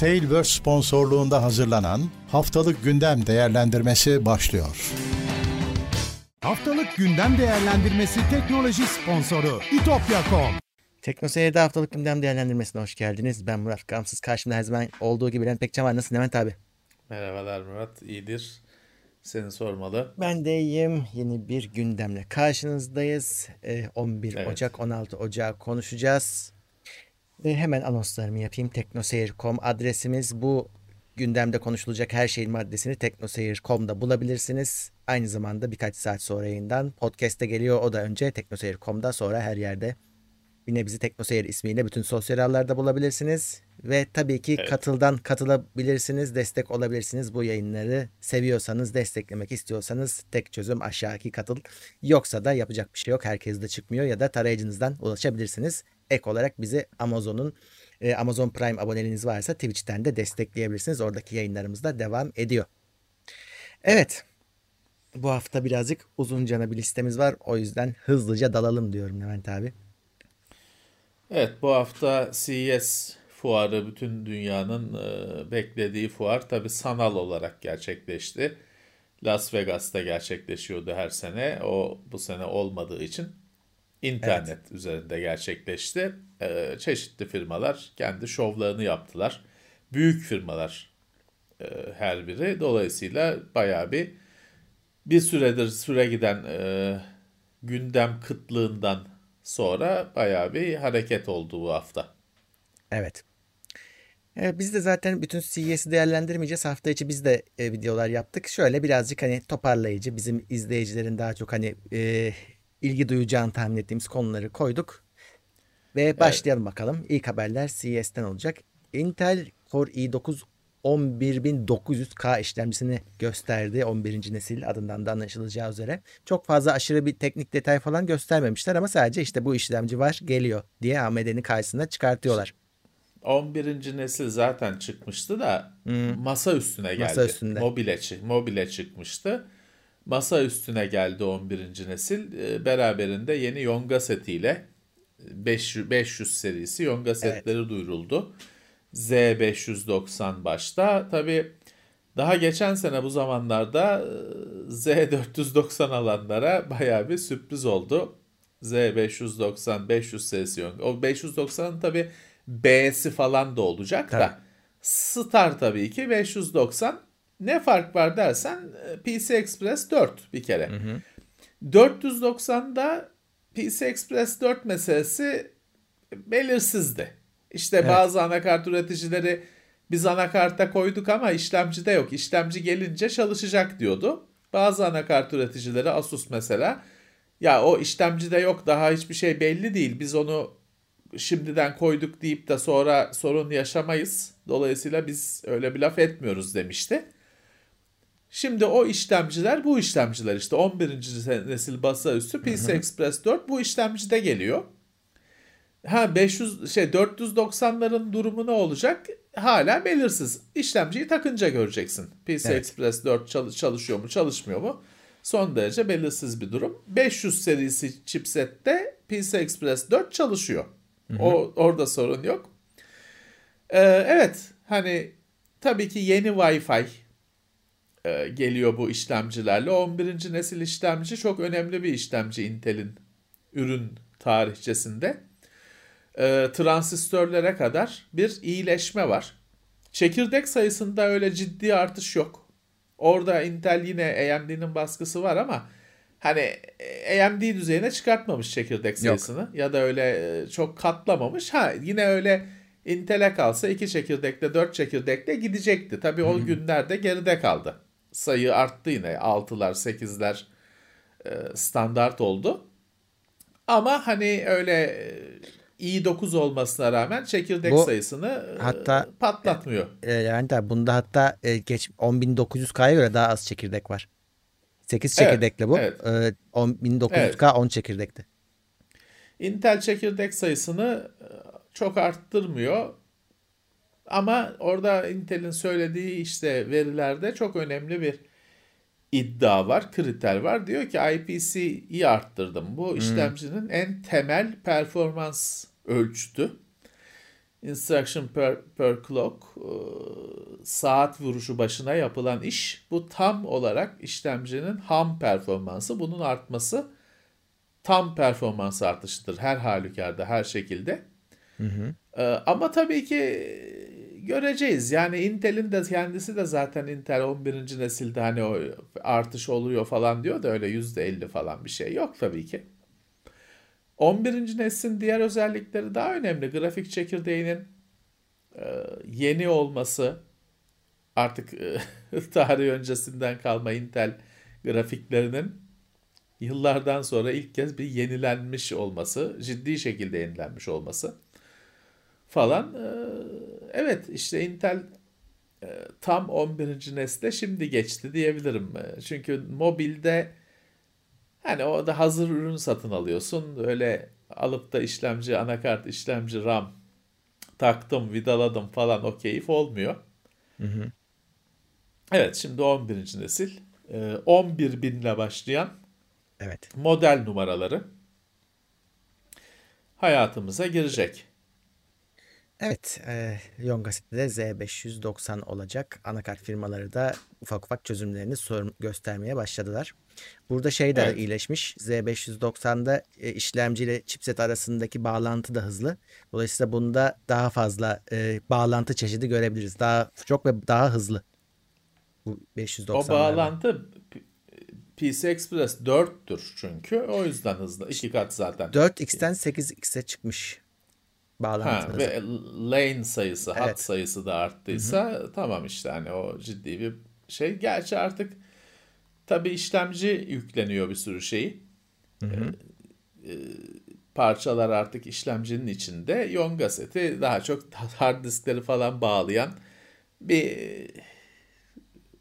Tailverse sponsorluğunda hazırlanan Haftalık Gündem Değerlendirmesi başlıyor. Haftalık Gündem Değerlendirmesi teknoloji sponsoru itopya.com Teknoseyir'de haftalık gündem değerlendirmesine hoş geldiniz. Ben Murat Gamsız. Karşımda her zaman olduğu gibi Levent Pekcan var. Nasılsın Levent abi? Merhabalar Murat. İyidir. Seni sormalı. Ben de iyiyim. Yeni bir gündemle karşınızdayız. Ee, 11 Evet. Ocak, 16 Ocak konuşacağız. Ve hemen anonslarımı yapayım. Teknoseyir.com adresimiz bu gündemde konuşulacak her şeyin maddesini teknoseyir.com'da bulabilirsiniz. Aynı zamanda birkaç saat sonra yayından podcast'te geliyor. O da önce teknoseyir.com'da sonra her yerde. Yine bizi Teknoseyir ismiyle bütün sosyal ağlarda bulabilirsiniz. Ve tabii ki Evet. katıldan katılabilirsiniz, destek olabilirsiniz. Bu yayınları seviyorsanız, desteklemek istiyorsanız tek çözüm aşağıki katıl. Yoksa da yapacak bir şey yok. Herkes de çıkmıyor ya da tarayıcınızdan ulaşabilirsiniz. Ek olarak bizi Amazon'un e, Amazon Prime aboneliğiniz varsa Twitch'ten de destekleyebilirsiniz. Oradaki yayınlarımız da devam ediyor. Evet. Bu hafta birazcık uzunca bir listemiz var. O yüzden hızlıca dalalım diyorum Levent abi. Evet bu hafta CES fuarı bütün dünyanın e, beklediği fuar tabi sanal olarak gerçekleşti. Las Vegas'ta gerçekleşiyordu her sene. O bu sene olmadığı için internet üzerinde gerçekleşti. E, çeşitli firmalar kendi şovlarını yaptılar. Büyük firmalar e, her biri. Dolayısıyla bayağı bir bir süredir süre giden e, gündem kıtlığından sonra bayağı bir hareket oldu bu hafta. Evet. Evet, biz de zaten bütün CES'i değerlendirmeyeceğiz. Hafta içi biz de e, videolar yaptık. Şöyle birazcık hani toparlayıcı, bizim izleyicilerin daha çok hani e, ilgi duyacağını tahmin ettiğimiz konuları koyduk. Ve başlayalım bakalım. İlk haberler CES'ten olacak. Intel Core i9 11900K işlemcisini gösterdi. 11. nesil adından da anlaşılacağı üzere. Çok fazla aşırı bir teknik detay falan göstermemişler ama sadece işte bu işlemci var geliyor diye AMD'nin karşısına çıkartıyorlar. 11. nesil zaten çıkmıştı da masa üstüne geldi. Masa üstünde. Mobile, mobile çıkmıştı. Masa üstüne geldi 11. nesil. Ee, Beraberinde yeni Yonga setiyle 500, 500 serisi Yonga setleri duyuruldu. Z590 başta. Tabi daha geçen sene bu zamanlarda e, Z490 alanlara bayağı bir sürpriz oldu. Z590 500 serisi Yonga. O 590'ın tabi B'si falan da olacak Tabii. da. Star tabii ki 590. Ne fark var dersen e, PC Express 4 bir kere. 490'da PC Express 4 meselesi belirsizdi. İşte bazı anakart üreticileri biz anakarta koyduk ama işlemcide yok. İşlemci gelince çalışacak diyordu. Bazı anakart üreticileri Asus mesela ya o işlemcide yok daha hiçbir şey belli değil. Biz onu şimdiden koyduk deyip de sonra sorun yaşamayız. Dolayısıyla biz öyle bir laf etmiyoruz demişti. Şimdi o işlemciler bu işlemciler işte 11. nesil basa üstü PC Express 4 bu işlemcide geliyor. Ha 500 şey 490'ların durumu ne olacak? Hala belirsiz. İşlemciyi takınca göreceksin. PC Evet. Express 4 çalış- çalışıyor mu, çalışmıyor mu? Son derece belirsiz bir durum. 500 serisi chipsette PC Express 4 çalışıyor. O orada sorun yok. Ee, evet, hani tabii ki yeni Wi-Fi e, geliyor bu işlemcilerle. 11. nesil işlemci çok önemli bir işlemci Intel'in ürün tarihçesinde. E, transistörlere kadar bir iyileşme var. Çekirdek sayısında öyle ciddi artış yok. Orada Intel yine AMD'nin baskısı var ama hani AMD düzeyine çıkartmamış çekirdek sayısını ya da öyle e, çok katlamamış. Ha yine öyle Intel'e kalsa iki çekirdekle dört çekirdekle gidecekti. Tabii o günlerde geride kaldı. Sayı arttı yine 6'lar 8'ler e, standart oldu. Ama hani öyle e, i9 olmasına rağmen çekirdek Bu- sayısını e, hatta- patlatmıyor. E, Levent abi bunda hatta e, geç 10.900K'ya göre daha az çekirdek var. 8 Evet, çekirdekli bu. evet. E, 10.900K 10 çekirdekti. Intel çekirdek sayısını e, çok arttırmıyor. Ama orada Intel'in söylediği işte verilerde çok önemli bir iddia var, kriter var. Diyor ki IPC'yi arttırdım. Bu işlemcinin en temel performans ölçütü. instruction per, per clock e, saat vuruşu başına yapılan iş bu tam olarak işlemcinin ham performansı bunun artması tam performans artışıdır her halükarda her şekilde. Hı hı. E, ama tabii ki göreceğiz. Yani Intel'in de kendisi de zaten Intel 11. nesilde hani o artış oluyor falan diyor da öyle %50 falan bir şey yok tabii ki. 11. neslin diğer özellikleri daha önemli. Grafik çekirdeğinin e, yeni olması artık e, tarih öncesinden kalma Intel grafiklerinin yıllardan sonra ilk kez bir yenilenmiş olması, ciddi şekilde yenilenmiş olması falan. E, evet işte Intel tam 11. nesle şimdi geçti diyebilirim. Çünkü mobilde Hani o da hazır ürün satın alıyorsun. Öyle alıp da işlemci, anakart, işlemci, RAM taktım, vidaladım falan o keyif olmuyor. Hı hı. Evet şimdi 11. nesil. 11 ee, binle başlayan evet. model numaraları hayatımıza girecek. Evet, e, Yongasit'te Z590 olacak. Anakart firmaları da ufak ufak çözümlerini sorun, göstermeye başladılar. Burada şey de evet. iyileşmiş. Z590'da e, işlemci ile chipset arasındaki bağlantı da hızlı. Dolayısıyla bunda daha fazla e, bağlantı çeşidi görebiliriz. Daha çok ve daha hızlı. Bu 590. O bağlantı PC Express 4'tür çünkü. O yüzden hızlı. İki kat zaten. 4x'ten 8x'e çıkmış bağlantı. Ha, ve lane sayısı, evet. hat sayısı da arttıysa Hı-hı. tamam işte hani o ciddi bir şey. Gerçi artık Tabi işlemci yükleniyor bir sürü şeyi. Hı hı. Ee, e, parçalar artık işlemcinin içinde. Yonga seti daha çok hard diskleri falan bağlayan bir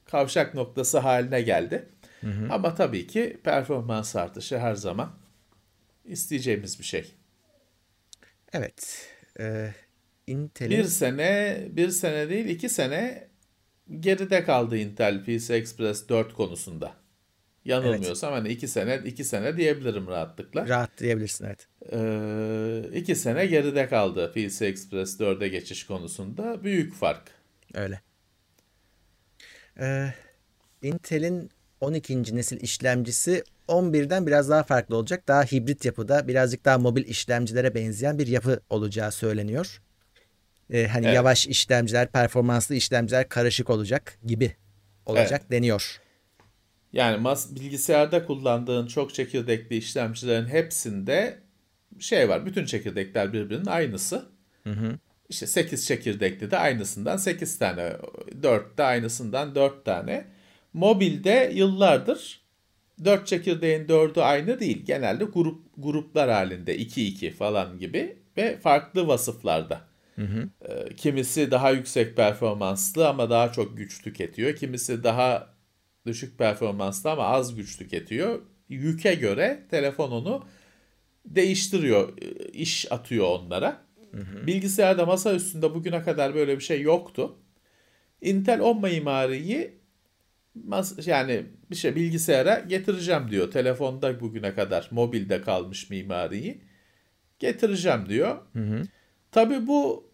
kavşak noktası haline geldi. Hı hı. Ama tabii ki performans artışı her zaman isteyeceğimiz bir şey. Evet. E, Intel'in... Bir sene, bir sene değil iki sene geride kaldı Intel PC Express 4 konusunda. Yanılmıyorsam evet. hani iki sene iki sene diyebilirim rahatlıkla. Rahat diyebilirsin evet. Ee, iki sene geride kaldı PC Express 4'e geçiş konusunda. Büyük fark. Öyle. Ee, Intel'in 12. nesil işlemcisi 11'den biraz daha farklı olacak. Daha hibrit yapıda birazcık daha mobil işlemcilere benzeyen bir yapı olacağı söyleniyor. Ee, hani evet. yavaş işlemciler, performanslı işlemciler karışık olacak gibi olacak evet. deniyor. Yani mas bilgisayarda kullandığın çok çekirdekli işlemcilerin hepsinde şey var. Bütün çekirdekler birbirinin aynısı. Hı hı. İşte 8 çekirdekli de aynısından 8 tane. 4 de aynısından 4 tane. Mobilde yıllardır 4 çekirdeğin 4'ü aynı değil. Genelde grup gruplar halinde 2-2 falan gibi ve farklı vasıflarda. Hı hı. Ee, kimisi daha yüksek performanslı ama daha çok güç tüketiyor. Kimisi daha düşük performanslı ama az güç tüketiyor. Yüke göre telefon onu değiştiriyor, iş atıyor onlara. Hı hı. Bilgisayarda masa üstünde bugüne kadar böyle bir şey yoktu. Intel o mimariyi yani bir şey bilgisayara getireceğim diyor. Telefonda bugüne kadar mobilde kalmış mimariyi getireceğim diyor. Hı hı. Tabii bu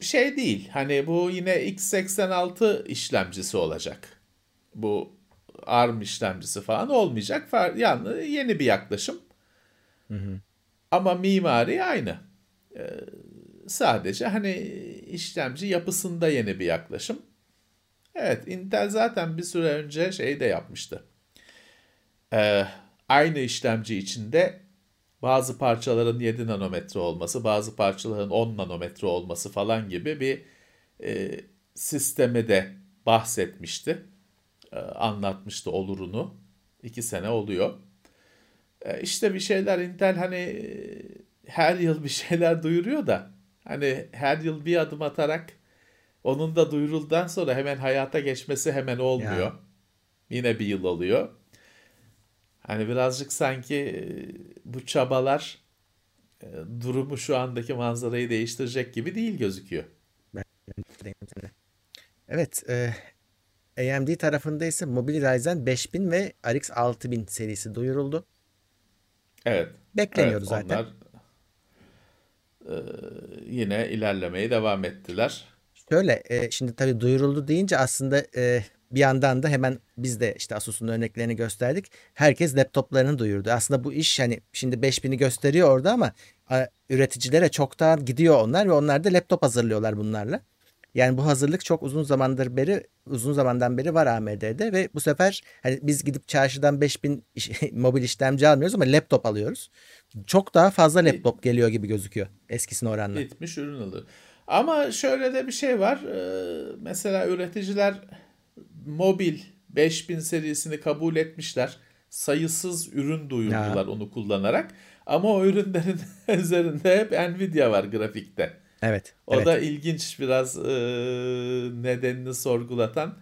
şey değil. Hani bu yine x86 işlemcisi olacak bu ARM işlemcisi falan olmayacak. Yani yeni bir yaklaşım. Hı hı. Ama mimari aynı. Ee, sadece hani işlemci yapısında yeni bir yaklaşım. Evet Intel zaten bir süre önce şey de yapmıştı. Ee, aynı işlemci içinde bazı parçaların 7 nanometre olması, bazı parçaların 10 nanometre olması falan gibi bir e, sistemi de bahsetmişti. E, anlatmıştı olurunu. İki sene oluyor. E, işte bir şeyler Intel hani e, her yıl bir şeyler duyuruyor da hani her yıl bir adım atarak onun da duyuruldan sonra hemen hayata geçmesi hemen olmuyor. Ya. Yine bir yıl oluyor. Hani birazcık sanki bu çabalar durumu şu andaki manzarayı değiştirecek gibi değil gözüküyor. Evet, AMD tarafında ise Mobile Ryzen 5000 ve RX 6000 serisi duyuruldu. Evet. Bekleniyordu evet, zaten. Onlar, e, yine ilerlemeye devam ettiler. Şöyle e, şimdi tabii duyuruldu deyince aslında e, bir yandan da hemen biz de işte Asus'un örneklerini gösterdik. Herkes laptoplarını duyurdu. Aslında bu iş hani şimdi 5000'i gösteriyor orada ama a, üreticilere çoktan gidiyor onlar ve onlar da laptop hazırlıyorlar bunlarla. Yani bu hazırlık çok uzun zamandır beri uzun zamandan beri var AMD'de ve bu sefer hani biz gidip çarşıdan 5000 iş- mobil işlemci almıyoruz ama laptop alıyoruz. Çok daha fazla laptop geliyor gibi gözüküyor eskisine oranla. Bitmiş ürün alıyor. Ama şöyle de bir şey var. Ee, mesela üreticiler mobil 5000 serisini kabul etmişler. Sayısız ürün duyurdular Ya. onu kullanarak. Ama o ürünlerin üzerinde hep Nvidia var grafikte. Evet. O evet. da ilginç biraz e, nedenini sorgulatan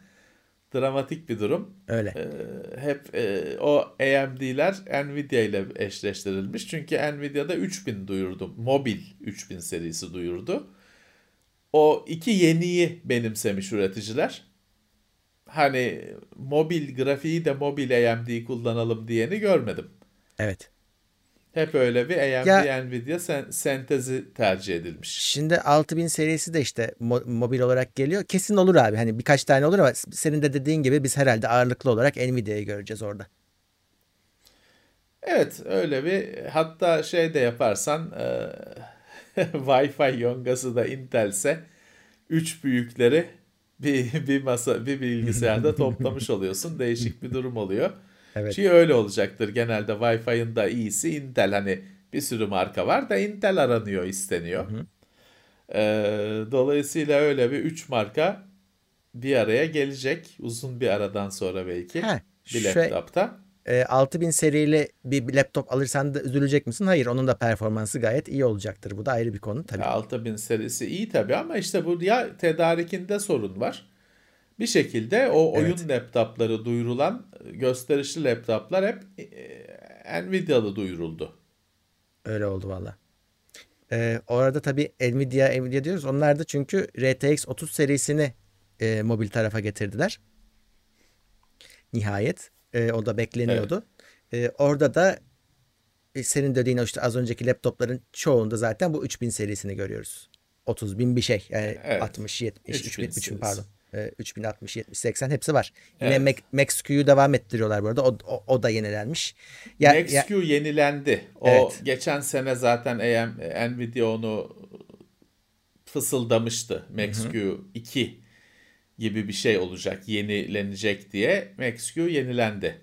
dramatik bir durum. öyle. E, hep e, o AMD'ler Nvidia ile eşleştirilmiş. Çünkü Nvidia'da 3000 duyurdu. Mobil 3000 serisi duyurdu. O iki yeniyi benimsemiş üreticiler. Hani mobil grafiği de mobil AMD kullanalım diyeni görmedim. Evet. Hep öyle bir AMD Ya- Nvidia sen- sentezi tercih edilmiş. Şimdi 6000 serisi de işte mo- mobil olarak geliyor. Kesin olur abi. Hani birkaç tane olur ama senin de dediğin gibi biz herhalde ağırlıklı olarak Nvidia'yı göreceğiz orada. Evet öyle bir hatta şey de yaparsan e, Wi-Fi yongası da Intel'se üç büyükleri bir, bir masa bir bilgisayarda toplamış oluyorsun. Değişik bir durum oluyor. Evet. Ki öyle olacaktır. Genelde Wi-Fi'ın da iyisi Intel. Hani bir sürü marka var da Intel aranıyor, isteniyor. E, dolayısıyla öyle bir üç marka bir araya gelecek. Uzun bir aradan sonra belki Ha, bir şey- laptopta. Ee, 6000 serili bir laptop alırsan da üzülecek misin? Hayır, onun da performansı gayet iyi olacaktır. Bu da ayrı bir konu tabii. Ya 6000 serisi iyi tabii ama işte bu ya tedarikinde sorun var. Bir şekilde o oyun laptopları duyurulan gösterişli laptoplar hep e, Nvidia'lı duyuruldu. Öyle oldu valla. Ee, orada tabii Nvidia, Nvidia diyoruz. Onlar da çünkü RTX 30 serisini e, mobil tarafa getirdiler. Nihayet. E, o da bekleniyordu. E, orada da e, senin dediğin o işte az önceki laptopların çoğunda zaten bu 3000 serisini görüyoruz. 30 bin bir şey. Yani Evet. 60, 70, 3000 3000, 3000 serisi. pardon. E, 3060, 70, 80 hepsi var. Yine Evet. Mac, Max-Q'yu devam ettiriyorlar bu arada. O, o, o da yenilenmiş. Ya, ya- Max-Q yenilendi. O Evet. geçen sene zaten AM, Nvidia onu fısıldamıştı. Max-Q 2 gibi bir şey olacak, yenilenecek diye. Max-Q yenilendi.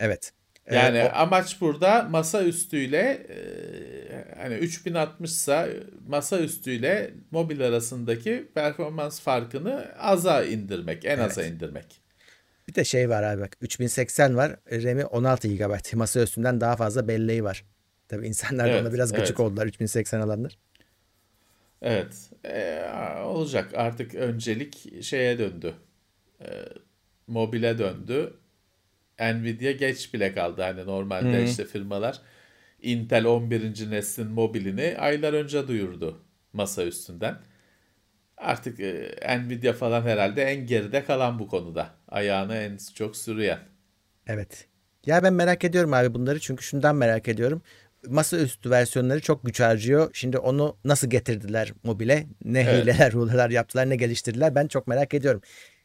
evet. Yani o- amaç burada masaüstüyle e, hani 3060 ise masaüstüyle mobil arasındaki performans farkını aza indirmek, en aza indirmek. Bir de şey var abi bak 3080 var. RAM'i 16 GB. Masa üstünden daha fazla belleği var. Tabii insanlar da Evet, ona biraz gıcık evet. oldular 3080 alanlar. Evet, e, olacak artık öncelik şeye döndü, E, mobile döndü. Nvidia geç bile kaldı hani normalde işte firmalar Intel 11. neslin mobilini aylar önce duyurdu masa üstünden. Artık e, Nvidia falan herhalde en geride kalan bu konuda. Ayağını en çok sürüyen. Evet. Ya ben merak ediyorum abi bunları çünkü şundan merak ediyorum. Masaüstü versiyonları çok güç harcıyor. Şimdi onu nasıl getirdiler mobile? Ne Evet. hileler, ruleler yaptılar, ne geliştirdiler? Ben çok merak ediyorum.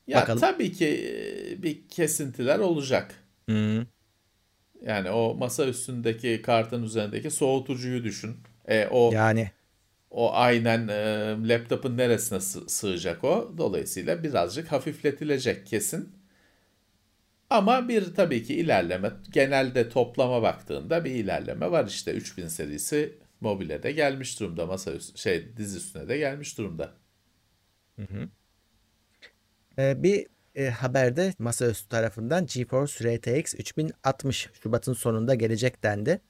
Ya Bakalım. tabii ki e, bir kesintiler olacak. Hı. Yani o masa üstündeki kartın üzerindeki soğutucuyu düşün. E, o Yani o aynen e, laptopun neresine sı- sığacak o. Dolayısıyla birazcık hafifletilecek kesin. Ama bir tabii ki ilerleme genelde toplama baktığında bir ilerleme var işte 3000 serisi mobile de gelmiş durumda masa üstü, şey diz üstüne de gelmiş durumda. e, bir e, haberde masaüstü tarafından GeForce RTX 3060 Şubat'ın sonunda gelecek dendi.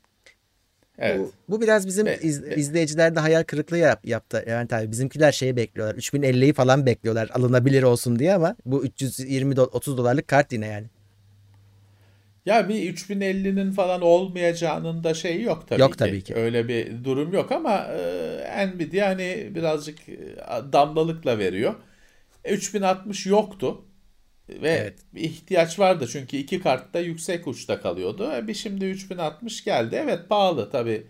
Evet. Bu, bu biraz bizim iz- izleyicilerde hayal kırıklığı yap, yaptı. Yani tabii bizimkiler şeyi bekliyorlar. 3050'yi falan bekliyorlar alınabilir olsun diye ama bu 320 do- 30 dolarlık kart yine yani. Ya bir 3050'nin falan olmayacağının da şeyi yok tabii Yok ki. tabii ki. Öyle bir durum yok ama e, Nvidia hani birazcık e, damlalıkla veriyor. E, 3060 yoktu. Ve Evet. bir ihtiyaç vardı çünkü iki kart da yüksek uçta kalıyordu. E, bir şimdi 3060 geldi. Evet pahalı tabii.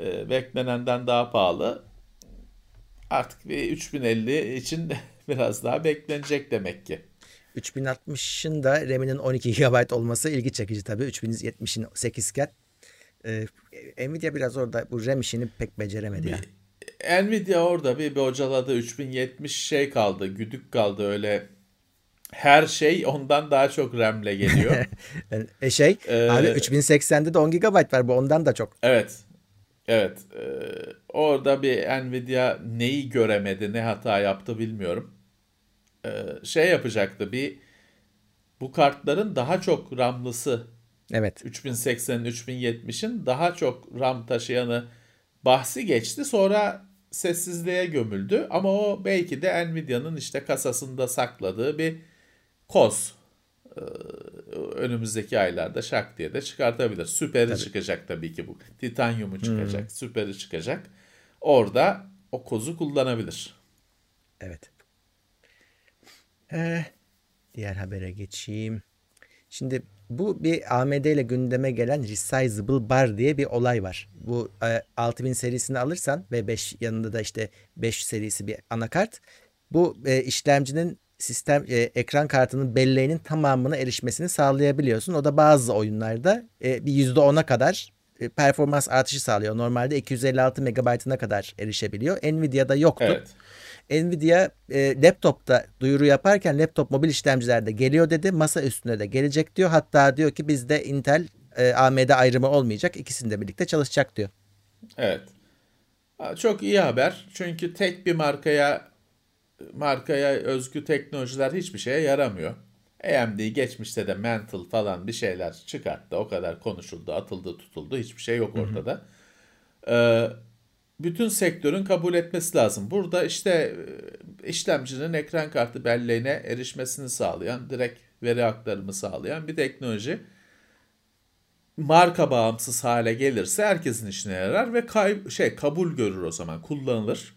e, beklenenden daha pahalı. Artık bir 3050 için biraz daha beklenecek demek ki. 3060'ın da RAM'inin 12 GB olması ilgi çekici tabii. 3070'in 8 iken. Ee, Nvidia biraz orada bu RAM işini pek beceremedi ya. Nvidia orada bir bocaladı 3070 şey kaldı güdük kaldı öyle her şey ondan daha çok RAM'le geliyor. Yani, e şey Ee, abi 3080'de de 10 GB var bu ondan da çok. evet. Evet. e, orada bir Nvidia neyi göremedi, ne hata yaptı bilmiyorum. E, şey yapacaktı bir bu kartların daha çok RAM'lısı Evet. 3080'in 3070'in daha çok RAM taşıyanı bahsi geçti. Sonra sessizliğe gömüldü. Ama o belki de Nvidia'nın işte kasasında sakladığı bir koz. Ee, önümüzdeki aylarda şak diye de çıkartabilir. Süperi çıkacak tabii ki bu. Titanyumu çıkacak, süperi çıkacak. Orada o kozu kullanabilir. Evet. Ee, diğer habere geçeyim. Şimdi bu bir AMD ile gündeme gelen Resizable Bar diye bir olay var. Bu e, 6000 serisini alırsan ve 5 yanında da işte 5 serisi bir anakart. Bu e, işlemcinin sistem e, ekran kartının belleğinin tamamına erişmesini sağlayabiliyorsun. O da bazı oyunlarda e, bir %10'a kadar e, performans artışı sağlıyor. Normalde 256 MB'ına kadar erişebiliyor. Nvidia'da yoktu. Evet. Nvidia e, laptopta duyuru yaparken laptop mobil işlemcilerde geliyor dedi. Masa üstüne de gelecek diyor. Hatta diyor ki bizde Intel e, AMD ayrımı olmayacak. İkisini de birlikte çalışacak diyor. Evet. Çok iyi haber. Çünkü tek bir markaya markaya özgü teknolojiler hiçbir şeye yaramıyor. AMD geçmişte de Mantle falan bir şeyler çıkarttı. O kadar konuşuldu, atıldı, tutuldu. Hiçbir şey yok ortada. Ee, bütün sektörün kabul etmesi lazım. Burada işte e, işlemcinin ekran kartı belleğine erişmesini sağlayan, direkt veri aktarımı sağlayan bir teknoloji marka bağımsız hale gelirse herkesin işine yarar ve kay şey kabul görür o zaman kullanılır.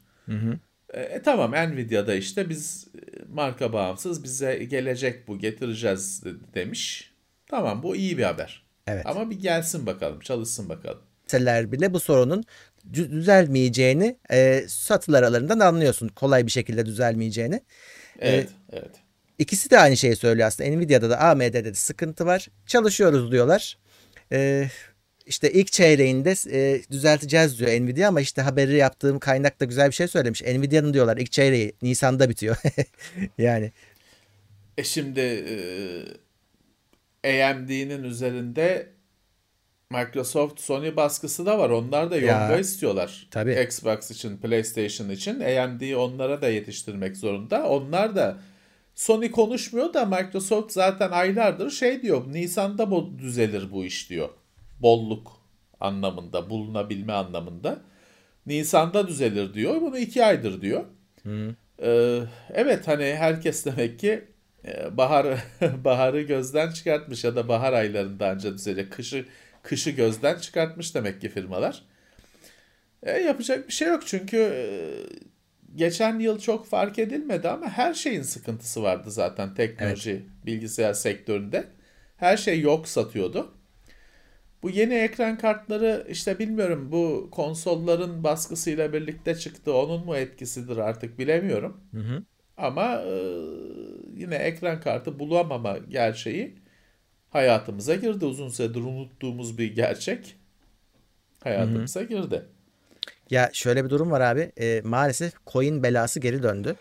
E, e, tamam Nvidia'da işte biz e, marka bağımsız bize gelecek bu getireceğiz de- demiş. Tamam bu iyi bir haber. Evet. Ama bir gelsin bakalım çalışsın bakalım. Bile bu sorunun düzelmeyeceğini e, satır aralarından anlıyorsun. Kolay bir şekilde düzelmeyeceğini. Evet, evet. İkisi de aynı şeyi söylüyor aslında. Nvidia'da da AMD'de de sıkıntı var. Çalışıyoruz diyorlar. Ee, işte ilk çeyreğinde e, düzelteceğiz diyor Nvidia ama işte haberi yaptığım kaynak da güzel bir şey söylemiş. Nvidia'nın diyorlar ilk çeyreği Nisan'da bitiyor. yani E şimdi e, AMD'nin üzerinde Microsoft, Sony baskısı da var. Onlar da Ya, yonga istiyorlar. tabii. Xbox için, PlayStation için. AMD'yi onlara da yetiştirmek zorunda. Onlar da Sony konuşmuyor da Microsoft zaten aylardır şey diyor. Nisan'da bu düzelir bu iş diyor. Bolluk anlamında, bulunabilme anlamında. Nisan'da düzelir diyor. Bunu iki aydır diyor. Ee, evet hani herkes demek ki e, bahar baharı gözden çıkartmış ya da bahar aylarında anca düzelecek. Kışı kışı gözden çıkartmış demek ki firmalar. E, yapacak bir şey yok çünkü e, geçen yıl çok fark edilmedi ama her şeyin sıkıntısı vardı zaten teknoloji bilgisayar sektöründe. Her şey yok satıyordu. Bu yeni ekran kartları işte bilmiyorum bu konsolların baskısıyla birlikte çıktı. Onun mu etkisidir artık bilemiyorum. Ama e, yine ekran kartı bulamama gerçeği hayatımıza girdi. Uzun süredir unuttuğumuz bir gerçek hayatımıza girdi. Ya şöyle bir durum var abi. E, maalesef coin belası geri döndü.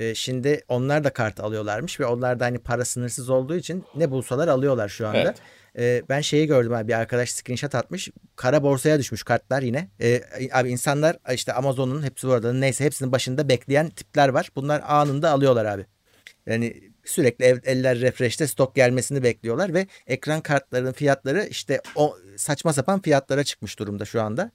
E, şimdi onlar da kart alıyorlarmış ve onlar da hani para sınırsız olduğu için ne bulsalar alıyorlar şu anda. Evet. E, ben şeyi gördüm abi bir arkadaş screenshot atmış. Kara borsaya düşmüş kartlar yine. E, abi insanlar işte Amazon'un hepsi bu arada neyse hepsinin başında bekleyen tipler var. Bunlar anında alıyorlar abi. Yani sürekli ev, eller refresh'te stok gelmesini bekliyorlar ve ekran kartlarının fiyatları işte o saçma sapan fiyatlara çıkmış durumda şu anda.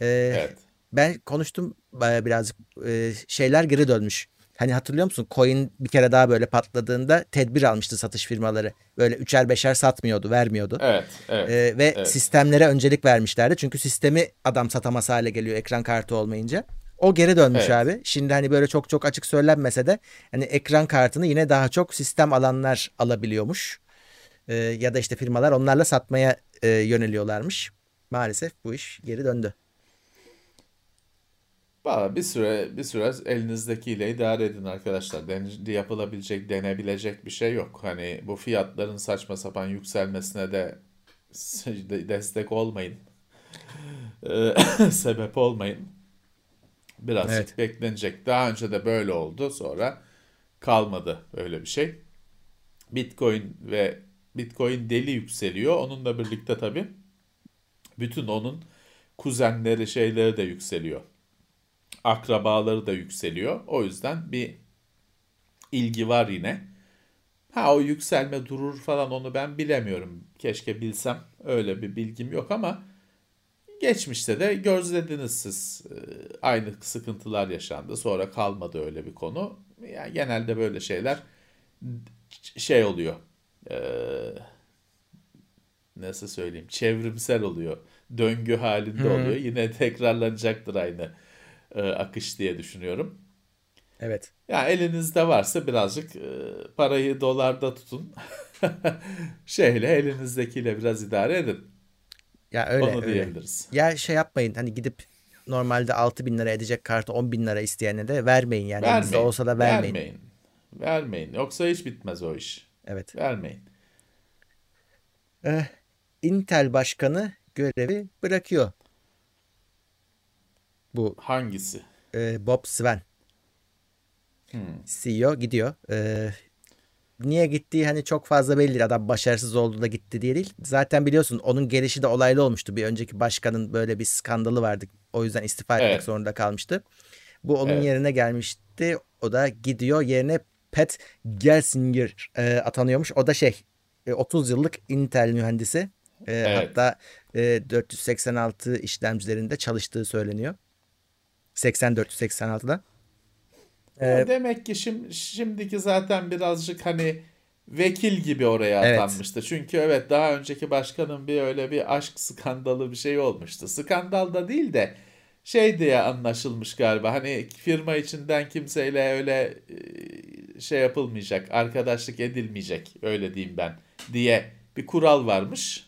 E, Evet. ben konuştum birazcık e, şeyler geri dönmüş. Hani hatırlıyor musun? Coin bir kere daha böyle patladığında tedbir almıştı satış firmaları. Böyle üçer beşer satmıyordu, vermiyordu. Evet. Evet. E, ve evet. sistemlere öncelik vermişlerdi. Çünkü sistemi adam satamaz hale geliyor ekran kartı olmayınca. O geri dönmüş Evet. abi. Şimdi hani böyle çok çok açık söylenmese de hani ekran kartını yine daha çok sistem alanlar alabiliyormuş. E, ya da işte firmalar onlarla satmaya e, yöneliyorlarmış. Maalesef bu iş geri döndü. Valla bir süre bir süre elinizdekiyle idare edin arkadaşlar. Den, yapılabilecek, denebilecek bir şey yok. Hani bu fiyatların saçma sapan yükselmesine de destek olmayın. Ee, sebep olmayın. Birazcık Evet. beklenecek. Daha önce de böyle oldu. Sonra kalmadı öyle bir şey. Bitcoin ve Bitcoin deli yükseliyor. Onunla birlikte tabii bütün onun kuzenleri şeyleri de yükseliyor. Akrabaları da yükseliyor. O yüzden bir ilgi var yine. Ha o yükselme durur falan onu ben bilemiyorum. Keşke bilsem. Öyle bir bilgim yok ama geçmişte de gözlediniz siz. Ee, Aynı sıkıntılar yaşandı. Sonra kalmadı öyle bir konu. Yani genelde böyle şeyler şey oluyor. Ee, nasıl söyleyeyim? Çevrimsel oluyor. Döngü halinde oluyor. Yine tekrarlanacaktır aynı e, akış diye düşünüyorum. Evet. Ya elinizde varsa birazcık e, parayı dolarda tutun. Şeyle elinizdekiyle biraz idare edin. Ya öyle Onu öyle. diyebiliriz. Ya şey yapmayın hani gidip normalde 6 bin lira edecek kartı 10 bin lira isteyene de vermeyin yani. Elinizde Vermeyin. olsa da vermeyin. Vermeyin. Vermeyin. Yoksa hiç bitmez o iş. Evet. Vermeyin. Eh, Intel başkanı görevi bırakıyor. Bu Hangisi? e, Bob Sven. CEO gidiyor. E, niye gittiği hani çok fazla belli değil. Adam başarısız oldu da gitti diye değil. Zaten biliyorsun onun gelişi de olaylı olmuştu. Bir önceki başkanın böyle bir skandalı vardı. O yüzden istifa etmek Evet. zorunda kalmıştı. Bu onun Evet. yerine gelmişti. O da gidiyor yerine Pat Gelsinger e, atanıyormuş. O da şey e, 30 yıllık Intel mühendisi. E, Evet. Hatta e, 486 işlemcilerinde çalıştığı söyleniyor. 80-486'da. Ya demek ki şimdi, şimdiki zaten birazcık hani vekil gibi oraya Evet. atanmıştı. Çünkü evet daha önceki başkanın bir öyle bir aşk skandalı bir şey olmuştu. Skandal da değil de şey diye anlaşılmış galiba. Hani firma içinden kimseyle öyle e, şey yapılmayacak, arkadaşlık edilmeyecek öyle diyeyim ben diye bir kural varmış.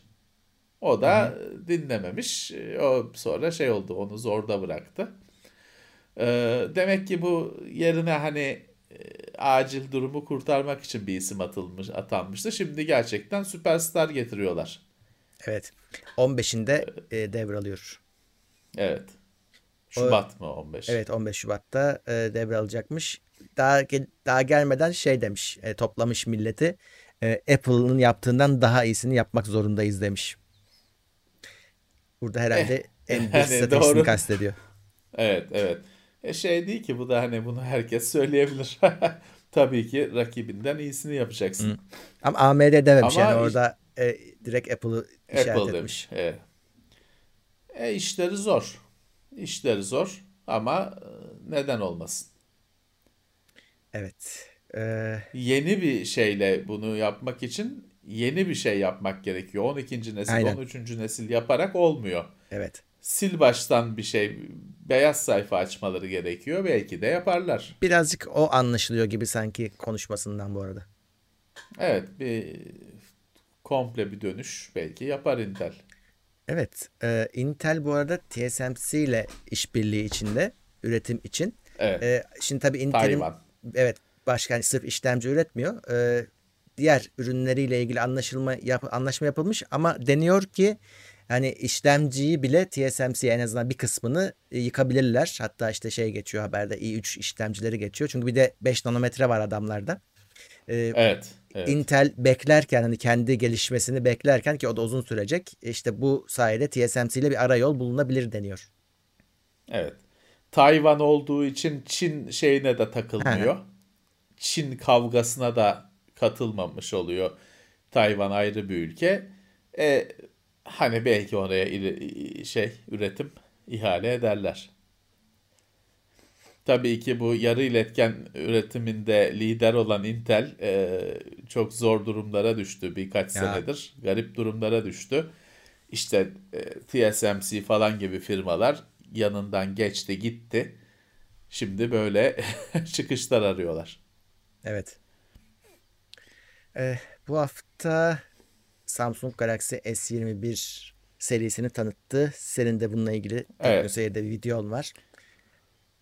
O da dinlememiş. O sonra şey oldu onu zorda bıraktı. Ee, demek ki bu yerine hani e, acil durumu kurtarmak için bir isim atılmış atanmıştı. Şimdi gerçekten süperstar getiriyorlar. Evet. 15'inde e, devralıyor. Evet. Şubat mı 15? Evet 15 Şubat'ta e, devralacakmış. Daha daha gelmeden şey demiş. e, toplamış milleti. E, Apple'ın yaptığından daha iyisini yapmak zorundayız demiş. Burada herhalde en büyük yani stratejisini doğru. kastediyor. Evet, evet. E şey değil ki bu da hani bunu herkes söyleyebilir. Tabii ki rakibinden iyisini yapacaksın. Ama AMD dememiş Ama yani orada e, direkt Apple'ı işaret Apple etmiş. demiş. Evet. E işleri zor. İşleri zor ama e, neden olmasın? Evet. E, Yeni bir şeyle bunu yapmak için yeni bir şey yapmak gerekiyor. 12. nesil, Aynen. 13. nesil yaparak olmuyor. evet. Sil baştan bir şey, beyaz sayfa açmaları gerekiyor. Belki de yaparlar. Birazcık o anlaşılıyor gibi sanki konuşmasından bu arada. Evet, bir komple bir dönüş belki yapar Intel. Evet. e, Intel bu arada TSMC ile işbirliği içinde üretim için. Evet, E, şimdi tabii Intel'in evet başka hani sırf işlemci üretmiyor. E, diğer ürünleriyle ilgili anlaşılma yap, anlaşma yapılmış ama deniyor ki hani işlemciyi bile TSMC en azından bir kısmını e, yıkabilirler. Hatta işte şey geçiyor haberde i3 işlemcileri geçiyor. Çünkü bir de 5 nanometre var adamlarda. E, Evet, evet. Intel beklerken hani kendi gelişmesini beklerken ki o da uzun sürecek. İşte bu sayede TSMC ile bir arayol bulunabilir deniyor. Evet. Tayvan olduğu için Çin şeyine de takılmıyor. Çin kavgasına da katılmamış oluyor. Tayvan ayrı bir ülke. E, hani belki oraya şey üretim ihale ederler. Tabii ki bu yarı iletken üretiminde lider olan Intel e, çok zor durumlara düştü birkaç Ya. senedir. Garip durumlara düştü. İşte e, TSMC falan gibi firmalar yanından geçti gitti. Şimdi böyle çıkışlar arıyorlar. Evet. Eh, bu hafta Samsung Galaxy S21 serisini tanıttı. Senin de bununla ilgili Evet. Bir videon var.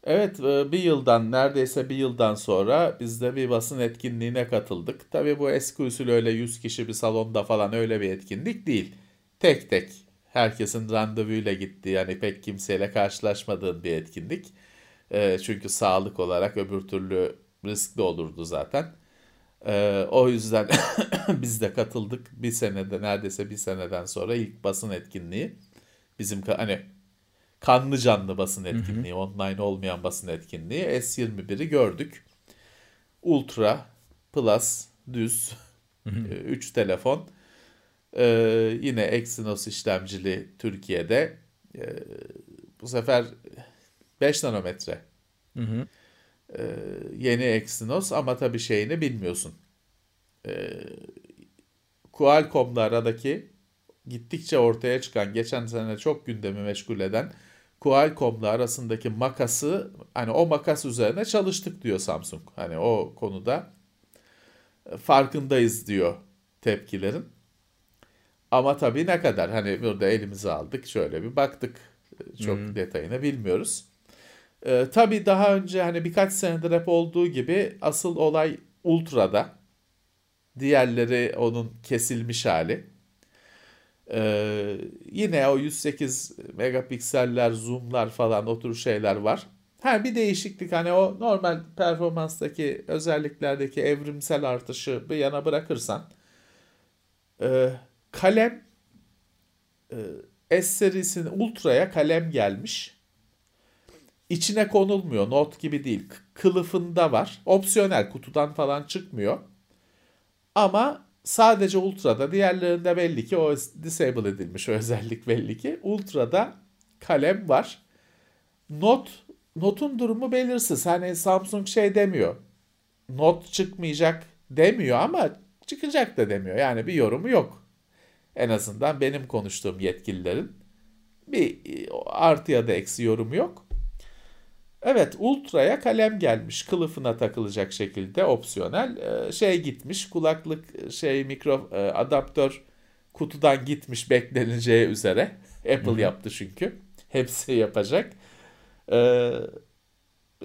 Evet e, bir yıldan neredeyse bir yıldan sonra biz de bir basın etkinliğine katıldık. Tabii bu eski usul öyle 100 kişi bir salonda falan öyle bir etkinlik değil. Tek tek herkesin randevuyla gittiği yani pek kimseyle karşılaşmadığın bir etkinlik. E, çünkü sağlık olarak öbür türlü riskli olurdu zaten. E, o yüzden biz de katıldık bir senede neredeyse bir seneden sonra ilk basın etkinliği. Bizim hani kanlı canlı basın etkinliği, hı hı. online olmayan basın etkinliği S21'i gördük. Ultra, Plus, düz, 3 telefon. Ee, yine Exynos işlemcili Türkiye'de. Ee, bu sefer 5 nanometre. Hı hı. Ee, yeni Exynos ama tabii şeyini bilmiyorsun. Ee, Qualcomm'la aradaki gittikçe ortaya çıkan, geçen sene çok gündemi meşgul eden Qualcomm'la arasındaki makası hani o makas üzerine çalıştık diyor Samsung. Hani o konuda e, farkındayız diyor tepkilerin. Ama tabii ne kadar hani burada elimize aldık şöyle bir baktık e, çok hmm. detayını bilmiyoruz. Ee, tabii daha önce hani birkaç senedir hep olduğu gibi asıl olay Ultra'da. Diğerleri onun kesilmiş hali. Ee, yine o 108 megapikseller, zoomlar falan o tür şeyler var. Ha bir değişiklik hani o normal performanstaki özelliklerdeki evrimsel artışı bir yana bırakırsan e, kalem e, S serisinin Ultra'ya kalem gelmiş. İçine konulmuyor. Not gibi değil. Kılıfında var. Opsiyonel kutudan falan çıkmıyor. Ama Sadece Ultra'da diğerlerinde belli ki o disable edilmiş o özellik belli ki. Ultra'da kalem var. Not notun durumu belirsiz. Hani Samsung şey demiyor. Not çıkmayacak demiyor ama çıkacak da demiyor. Yani bir yorumu yok. En azından benim konuştuğum yetkililerin bir artı ya da eksi yorumu yok. Evet Ultra'ya kalem gelmiş. Kılıfına takılacak şekilde opsiyonel. Ee, şey gitmiş kulaklık şey mikro e, adaptör kutudan gitmiş bekleneceği üzere. Apple Hı-hı. yaptı çünkü. Hepsi yapacak. Ee,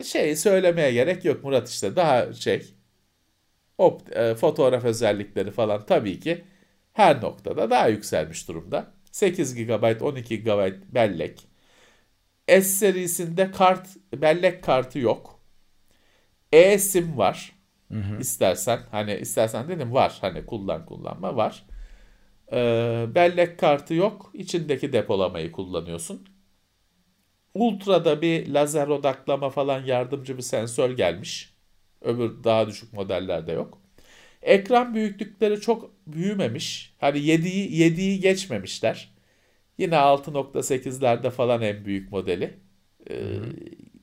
şey söylemeye gerek yok Murat işte. Daha şey op, e, fotoğraf özellikleri falan tabii ki her noktada daha yükselmiş durumda. 8 GB 12 GB bellek. S serisinde kart bellek kartı yok. E-sim var. Hı hı. İstersen hani istersen dedim var hani kullan kullanma var. Ee, bellek kartı yok. İçindeki depolamayı kullanıyorsun. Ultra'da bir lazer odaklama falan yardımcı bir sensör gelmiş. Öbür daha düşük modellerde yok. Ekran büyüklükleri çok büyümemiş. Hani 7'yi 7'yi geçmemişler. Yine 6.8'lerde falan en büyük modeli. Ee,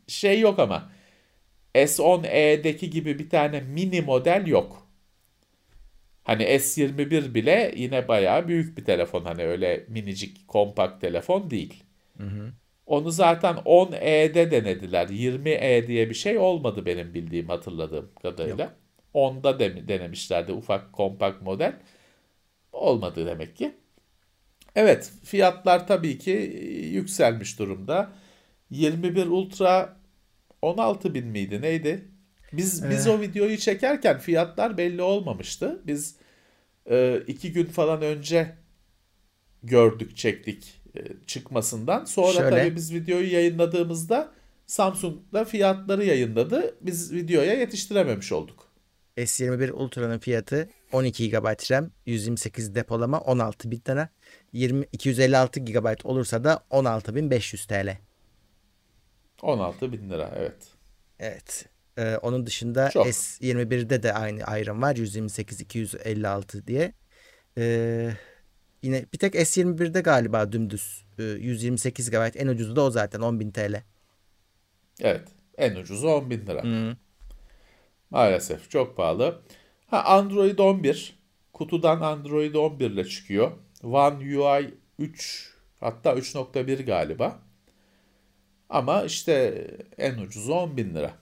şey yok ama S10e'deki gibi bir tane mini model yok. Hani S21 bile yine bayağı büyük bir telefon. Hani öyle minicik kompakt telefon değil. Hı hı. Onu zaten 10e'de denediler. 20e diye bir şey olmadı benim bildiğim hatırladığım kadarıyla. Yok. 10'da de, denemişlerdi ufak kompakt model. Olmadı demek ki. Evet fiyatlar tabii ki e, yükselmiş durumda. 21 Ultra 16 bin miydi neydi? Biz biz ee. o videoyu çekerken fiyatlar belli olmamıştı. Biz e, iki gün falan önce gördük çektik e, çıkmasından. Sonra Şöyle. tabii biz videoyu yayınladığımızda Samsung da fiyatları yayınladı. Biz videoya yetiştirememiş olduk. S21 Ultra'nın fiyatı 12 GB RAM, 128 depolama, 16 bin. 20 256 GB olursa da 16.500 TL. 16 bin lira evet. Evet. Ee, onun dışında Çok. S21'de de aynı ayrım var. 128 256 diye. Ee, yine bir tek S21'de galiba dümdüz 128 GB en ucuzu da o zaten 10.000 TL. Evet. En ucuzu 10.000 lira. Hmm. Maalesef çok pahalı. Ha Android 11 kutudan Android 11 ile çıkıyor. One UI 3 hatta 3.1 galiba. Ama işte en ucuzu 10 bin lira.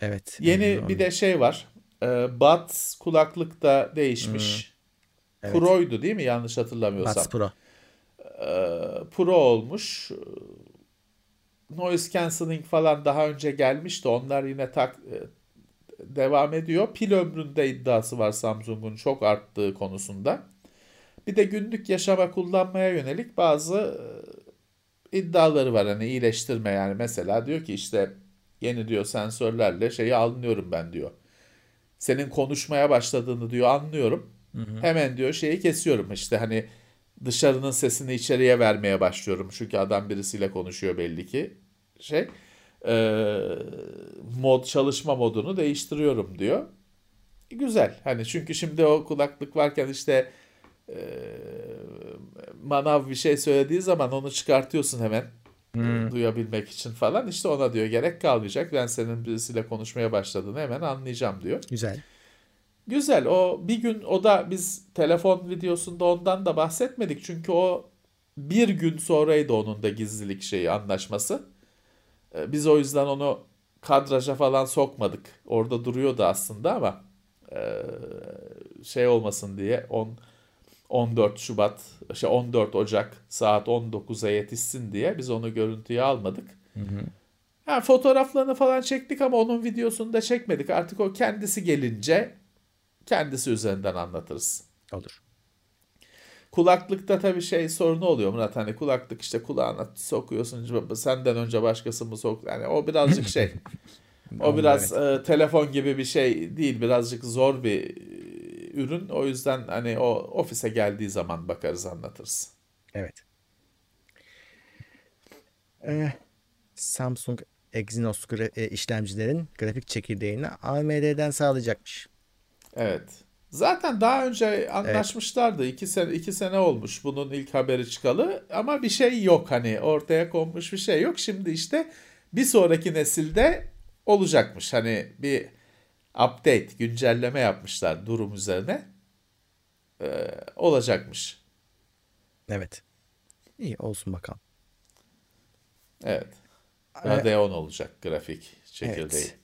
Evet. Yeni bir de şey var. E, Buds kulaklık da değişmiş. Hmm. Evet. Pro'ydu değil mi? Yanlış hatırlamıyorsam. Buds Pro. E, Pro olmuş. noise cancelling falan daha önce gelmişti. Onlar yine tak e, devam ediyor. Pil ömründe iddiası var Samsung'un çok arttığı konusunda. Bir de günlük yaşama kullanmaya yönelik bazı e, iddiaları var. Hani iyileştirme yani mesela diyor ki işte yeni diyor sensörlerle şeyi anlıyorum ben diyor. Senin konuşmaya başladığını diyor anlıyorum. Hı hı. Hemen diyor şeyi kesiyorum işte hani dışarının sesini içeriye vermeye başlıyorum. Çünkü adam birisiyle konuşuyor belli ki şey e, mod çalışma modunu değiştiriyorum diyor. Güzel. Hani çünkü şimdi o kulaklık varken işte e, manav bir şey söylediği zaman onu çıkartıyorsun hemen hmm. duyabilmek için falan. İşte ona diyor gerek kalmayacak. Ben senin birisiyle konuşmaya başladığını hemen anlayacağım diyor. Güzel. Güzel. O bir gün o da biz telefon videosunda ondan da bahsetmedik. Çünkü o bir gün sonraydı onun da gizlilik şeyi anlaşması. Ee, biz o yüzden onu kadraja falan sokmadık. Orada duruyordu aslında ama e, şey olmasın diye 10 14 Şubat, şey 14 Ocak saat 19'a yetişsin diye biz onu görüntüye almadık. Hı hı. Yani fotoğraflarını falan çektik ama onun videosunu da çekmedik. Artık o kendisi gelince kendisi üzerinden anlatırız. Olur. Kulaklıkta tabii şey sorunu oluyor Murat hani kulaklık işte kulağına sokuyorsun senden önce başkası mı sok yani o birazcık şey o biraz evet. e, telefon gibi bir şey değil birazcık zor bir ürün o yüzden hani o ofise geldiği zaman bakarız anlatırız. Evet. Ee, Samsung Exynos gra- e, işlemcilerin grafik çekirdeğini AMD'den sağlayacakmış. Evet. Zaten daha önce anlaşmışlardı. Evet. İki sene, iki sene olmuş bunun ilk haberi çıkalı. Ama bir şey yok hani ortaya konmuş bir şey yok. Şimdi işte bir sonraki nesilde olacakmış. Hani bir update, güncelleme yapmışlar durum üzerine. Ee, olacakmış. Evet. İyi olsun bakalım. Evet. Radeon olacak grafik çekirdeği. Evet.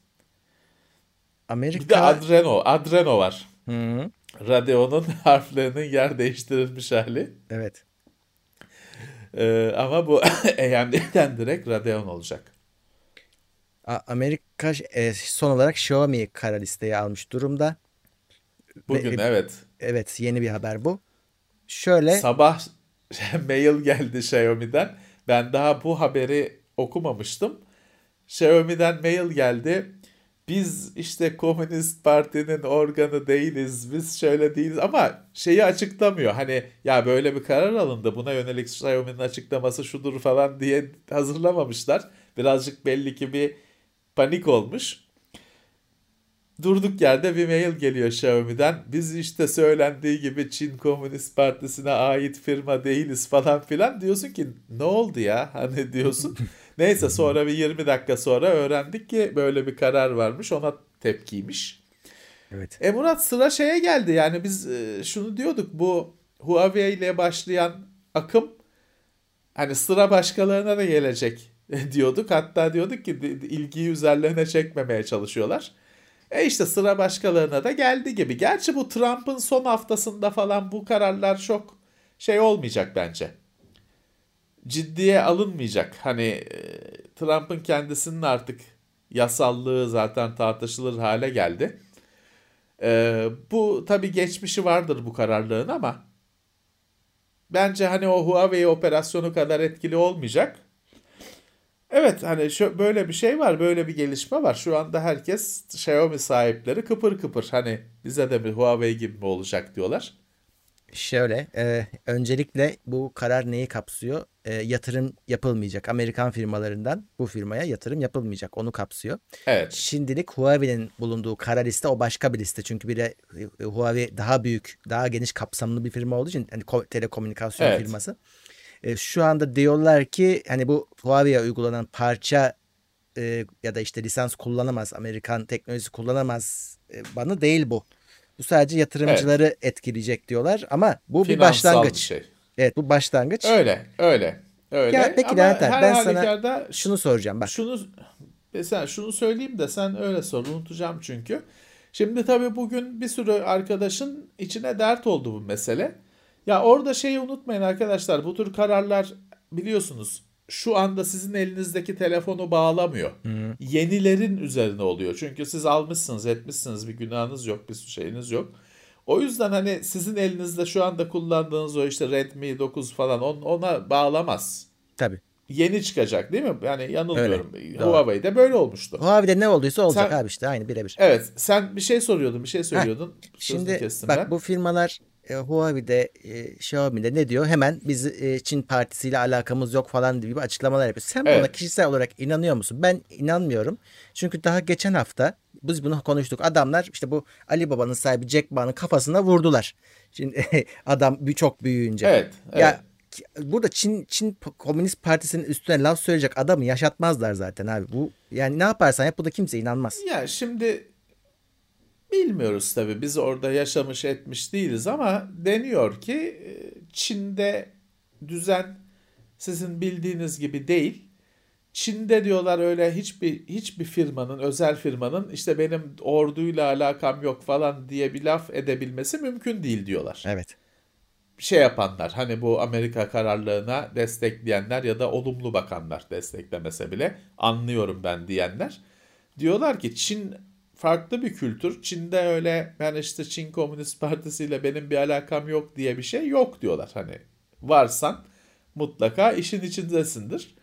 Amerika... Bir de Adreno. Adreno var. Hı. Radeon'un harflerinin yer değiştirilmiş hali. Evet. Ee, ama bu AMD'den direkt Radeon olacak. Amerika e, son olarak Xiaomi kara listeye almış durumda. Bugün Ve, evet. Evet yeni bir haber bu. Şöyle. Sabah mail geldi Xiaomi'den. Ben daha bu haberi okumamıştım. Xiaomi'den mail geldi biz işte Komünist Parti'nin organı değiliz, biz şöyle değiliz ama şeyi açıklamıyor. Hani ya böyle bir karar alındı buna yönelik Xiaomi'nin açıklaması şudur falan diye hazırlamamışlar. Birazcık belli ki bir panik olmuş. Durduk yerde bir mail geliyor Xiaomi'den. Biz işte söylendiği gibi Çin Komünist Partisi'ne ait firma değiliz falan filan. Diyorsun ki ne oldu ya? Hani diyorsun. Neyse sonra bir 20 dakika sonra öğrendik ki böyle bir karar varmış. Ona tepkiymiş. Evet. E Murat sıra şeye geldi. Yani biz e, şunu diyorduk bu Huawei ile başlayan akım hani sıra başkalarına da gelecek diyorduk. Hatta diyorduk ki ilgiyi üzerlerine çekmemeye çalışıyorlar. E işte sıra başkalarına da geldi gibi. Gerçi bu Trump'ın son haftasında falan bu kararlar çok şey olmayacak bence ciddiye alınmayacak. Hani e, Trump'ın kendisinin artık yasallığı zaten tartışılır hale geldi. Ee, bu tabi geçmişi vardır bu kararlığın ama bence hani o Huawei operasyonu kadar etkili olmayacak. Evet hani şu, böyle bir şey var, böyle bir gelişme var. Şu anda herkes Xiaomi sahipleri kıpır kıpır. Hani bize de bir Huawei gibi mi olacak diyorlar. Şöyle, e, öncelikle bu karar neyi kapsıyor? E, yatırım yapılmayacak. Amerikan firmalarından bu firmaya yatırım yapılmayacak. Onu kapsıyor. Evet. Şimdilik Huawei'nin bulunduğu kara liste o başka bir liste. Çünkü bir de e, Huawei daha büyük, daha geniş kapsamlı bir firma olduğu için hani telekomünikasyon evet. firması. E, şu anda diyorlar ki hani bu Huawei'ye uygulanan parça e, ya da işte lisans kullanamaz, Amerikan teknolojisi kullanamaz e, bana değil bu. Bu sadece yatırımcıları evet. etkileyecek diyorlar ama bu Finansal bir başlangıç. Bir şey. Evet bu başlangıç. Öyle öyle. Öyle. Ya, peki Levent ben sana şunu soracağım bak. Şunu mesela şunu söyleyeyim de sen öyle sor unutacağım çünkü. Şimdi tabii bugün bir sürü arkadaşın içine dert oldu bu mesele. Ya orada şeyi unutmayın arkadaşlar bu tür kararlar biliyorsunuz şu anda sizin elinizdeki telefonu bağlamıyor. Yenilerin üzerine oluyor. Çünkü siz almışsınız, etmişsiniz bir günahınız yok, bir şeyiniz yok. O yüzden hani sizin elinizde şu anda kullandığınız o işte Redmi 9 falan ona bağlamaz. Tabii. Yeni çıkacak değil mi? Yani yanılmıyorum. Öyle, Huawei'de böyle olmuştu. Huawei'de ne olduysa olacak Sen- abi işte aynı birebir. Evet, sen bir şey soruyordun, bir şey söylüyordun. Sözünü Şimdi bak ben. bu firmalar e, Huawei'de, e, Xiaomi'de ne diyor? Hemen biz e, Çin partisiyle alakamız yok falan gibi açıklamalar yapıyor. Sen buna Evet. kişisel olarak inanıyor musun? Ben inanmıyorum. Çünkü daha geçen hafta biz bunu konuştuk. Adamlar işte bu Ali Baba'nın sahibi Jack Ma'nın kafasına vurdular. Şimdi adam çok büyüyünce. Evet, Ya evet. ki- burada Çin Çin Komünist Partisi'nin üstüne laf söyleyecek adamı yaşatmazlar zaten abi. Bu yani ne yaparsan yap bu da kimse inanmaz. Ya şimdi bilmiyoruz tabii biz orada yaşamış etmiş değiliz ama deniyor ki e, Çin'de düzen sizin bildiğiniz gibi değil. Çin'de diyorlar öyle hiçbir hiçbir firmanın özel firmanın işte benim orduyla alakam yok falan diye bir laf edebilmesi mümkün değil diyorlar. Evet. şey yapanlar hani bu Amerika kararlılığına destekleyenler ya da olumlu bakanlar desteklemese bile anlıyorum ben diyenler diyorlar ki Çin farklı bir kültür. Çin'de öyle ben işte Çin Komünist Partisi ile benim bir alakam yok diye bir şey yok diyorlar. Hani varsan mutlaka işin içindesindir.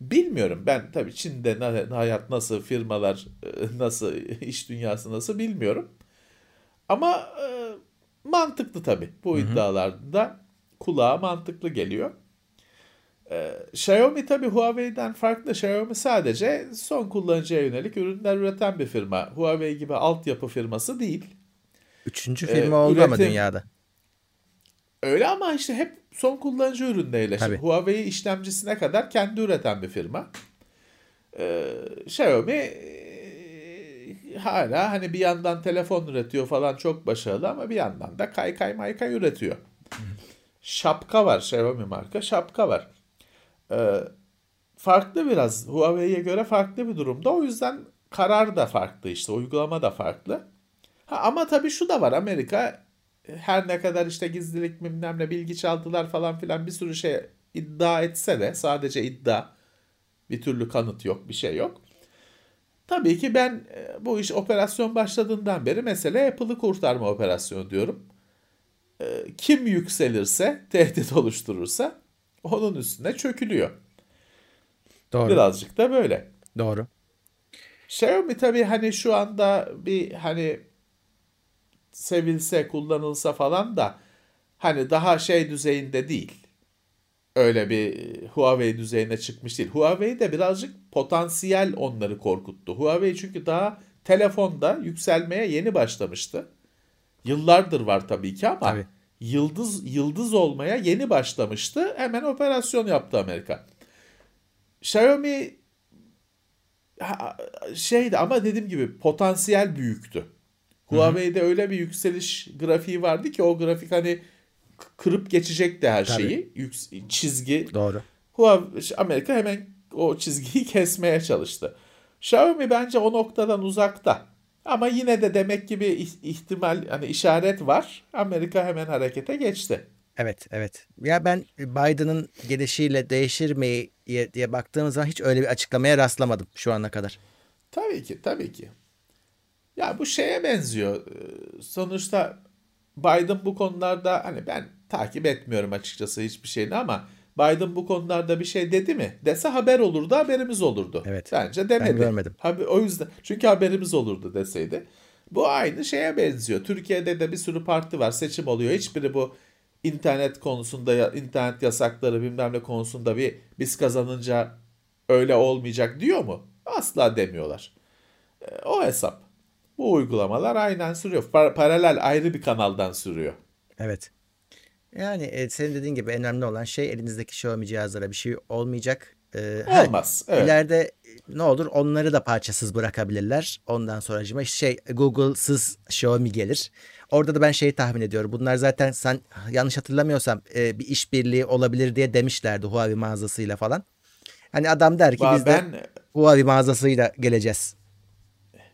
Bilmiyorum ben tabii Çin'de hayat nasıl, firmalar e, nasıl, iş dünyası nasıl bilmiyorum. Ama e, mantıklı tabii. Bu iddialarda kulağa mantıklı geliyor. E, Xiaomi tabii Huawei'den farklı. Xiaomi sadece son kullanıcıya yönelik ürünler üreten bir firma. Huawei gibi altyapı firması değil. Üçüncü Ee, firma oldu ama üretim- dünyada. Öyle ama işte hep son kullanıcı ürünleriyle. Şimdi. Huawei işlemcisine kadar kendi üreten bir firma. Ee, Xiaomi e, hala hani bir yandan telefon üretiyor falan çok başarılı ama bir yandan da kaykay maykay üretiyor. Şapka var Xiaomi marka şapka var. Ee, farklı biraz Huawei'ye göre farklı bir durumda. O yüzden karar da farklı işte uygulama da farklı. Ha, ama tabii şu da var Amerika her ne kadar işte gizlilik bilmem ne bilgi çaldılar falan filan bir sürü şey iddia etse de sadece iddia bir türlü kanıt yok bir şey yok. Tabii ki ben e, bu iş operasyon başladığından beri mesele Apple'ı kurtarma operasyonu diyorum. E, Kim yükselirse, tehdit oluşturursa onun üstüne çökülüyor. Doğru. Birazcık da böyle. Doğru. Xiaomi tabii hani şu anda bir hani sevilse, kullanılsa falan da hani daha şey düzeyinde değil. Öyle bir Huawei düzeyine çıkmış değil. Huawei de birazcık potansiyel onları korkuttu. Huawei çünkü daha telefonda yükselmeye yeni başlamıştı. Yıllardır var tabii ki ama Tabii. Yıldız yıldız olmaya yeni başlamıştı. Hemen operasyon yaptı Amerika. Xiaomi şeydi ama dediğim gibi potansiyel büyüktü. Huawei'de öyle bir yükseliş grafiği vardı ki o grafik hani kırıp geçecekti her şeyi. Yüks- çizgi. Doğru. Huawei, Amerika hemen o çizgiyi kesmeye çalıştı. Xiaomi bence o noktadan uzakta. Ama yine de demek ki bir ih- ihtimal hani işaret var. Amerika hemen harekete geçti. Evet, evet. Ya ben Biden'ın gelişiyle değişir mi diye, diye baktığım zaman hiç öyle bir açıklamaya rastlamadım şu ana kadar. Tabii ki, tabii ki. Ya bu şeye benziyor. Ee, Sonuçta Biden bu konularda hani ben takip etmiyorum açıkçası hiçbir şeyini ama Biden bu konularda bir şey dedi mi? Dese haber olurdu, haberimiz olurdu. Evet. Bence demedi. Ben görmedim. Haber, o yüzden çünkü haberimiz olurdu deseydi. Bu aynı şeye benziyor. Türkiye'de de bir sürü parti var, seçim oluyor. Hiçbiri bu internet konusunda internet yasakları bilmem ne konusunda bir biz kazanınca öyle olmayacak diyor mu? Asla demiyorlar. E, O hesap. Bu uygulamalar aynen sürüyor. Par- paralel ayrı bir kanaldan sürüyor. Evet. Yani e, senin dediğin gibi önemli olan şey elinizdeki Xiaomi cihazlara bir şey olmayacak. Ee, ha, Olmaz. Evet. İleride e, ne olur onları da parçasız bırakabilirler. Ondan sonra şey Google'sız Xiaomi gelir. Orada da ben şeyi tahmin ediyorum. Bunlar zaten sen yanlış hatırlamıyorsam e, bir işbirliği olabilir diye demişlerdi Huawei mağazasıyla falan. Hani adam der ki biz de ben Huawei mağazasıyla geleceğiz.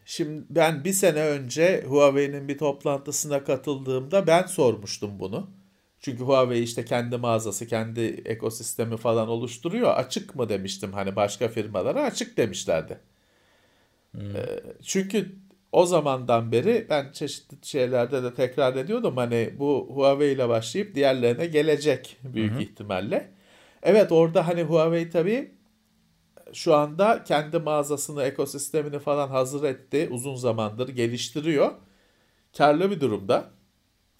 şimdi ben bir sene önce Huawei'nin bir toplantısına katıldığımda ben sormuştum bunu. Çünkü Huawei işte kendi mağazası, kendi ekosistemi falan oluşturuyor. Açık mı demiştim hani başka firmalara açık demişlerdi. Ee, çünkü o zamandan beri ben çeşitli şeylerde de tekrar ediyordum hani bu Huawei ile başlayıp diğerlerine gelecek büyük ihtimalle. Evet orada hani Huawei tabii şu anda kendi mağazasını, ekosistemini falan hazır etti. Uzun zamandır geliştiriyor. Karlı bir durumda.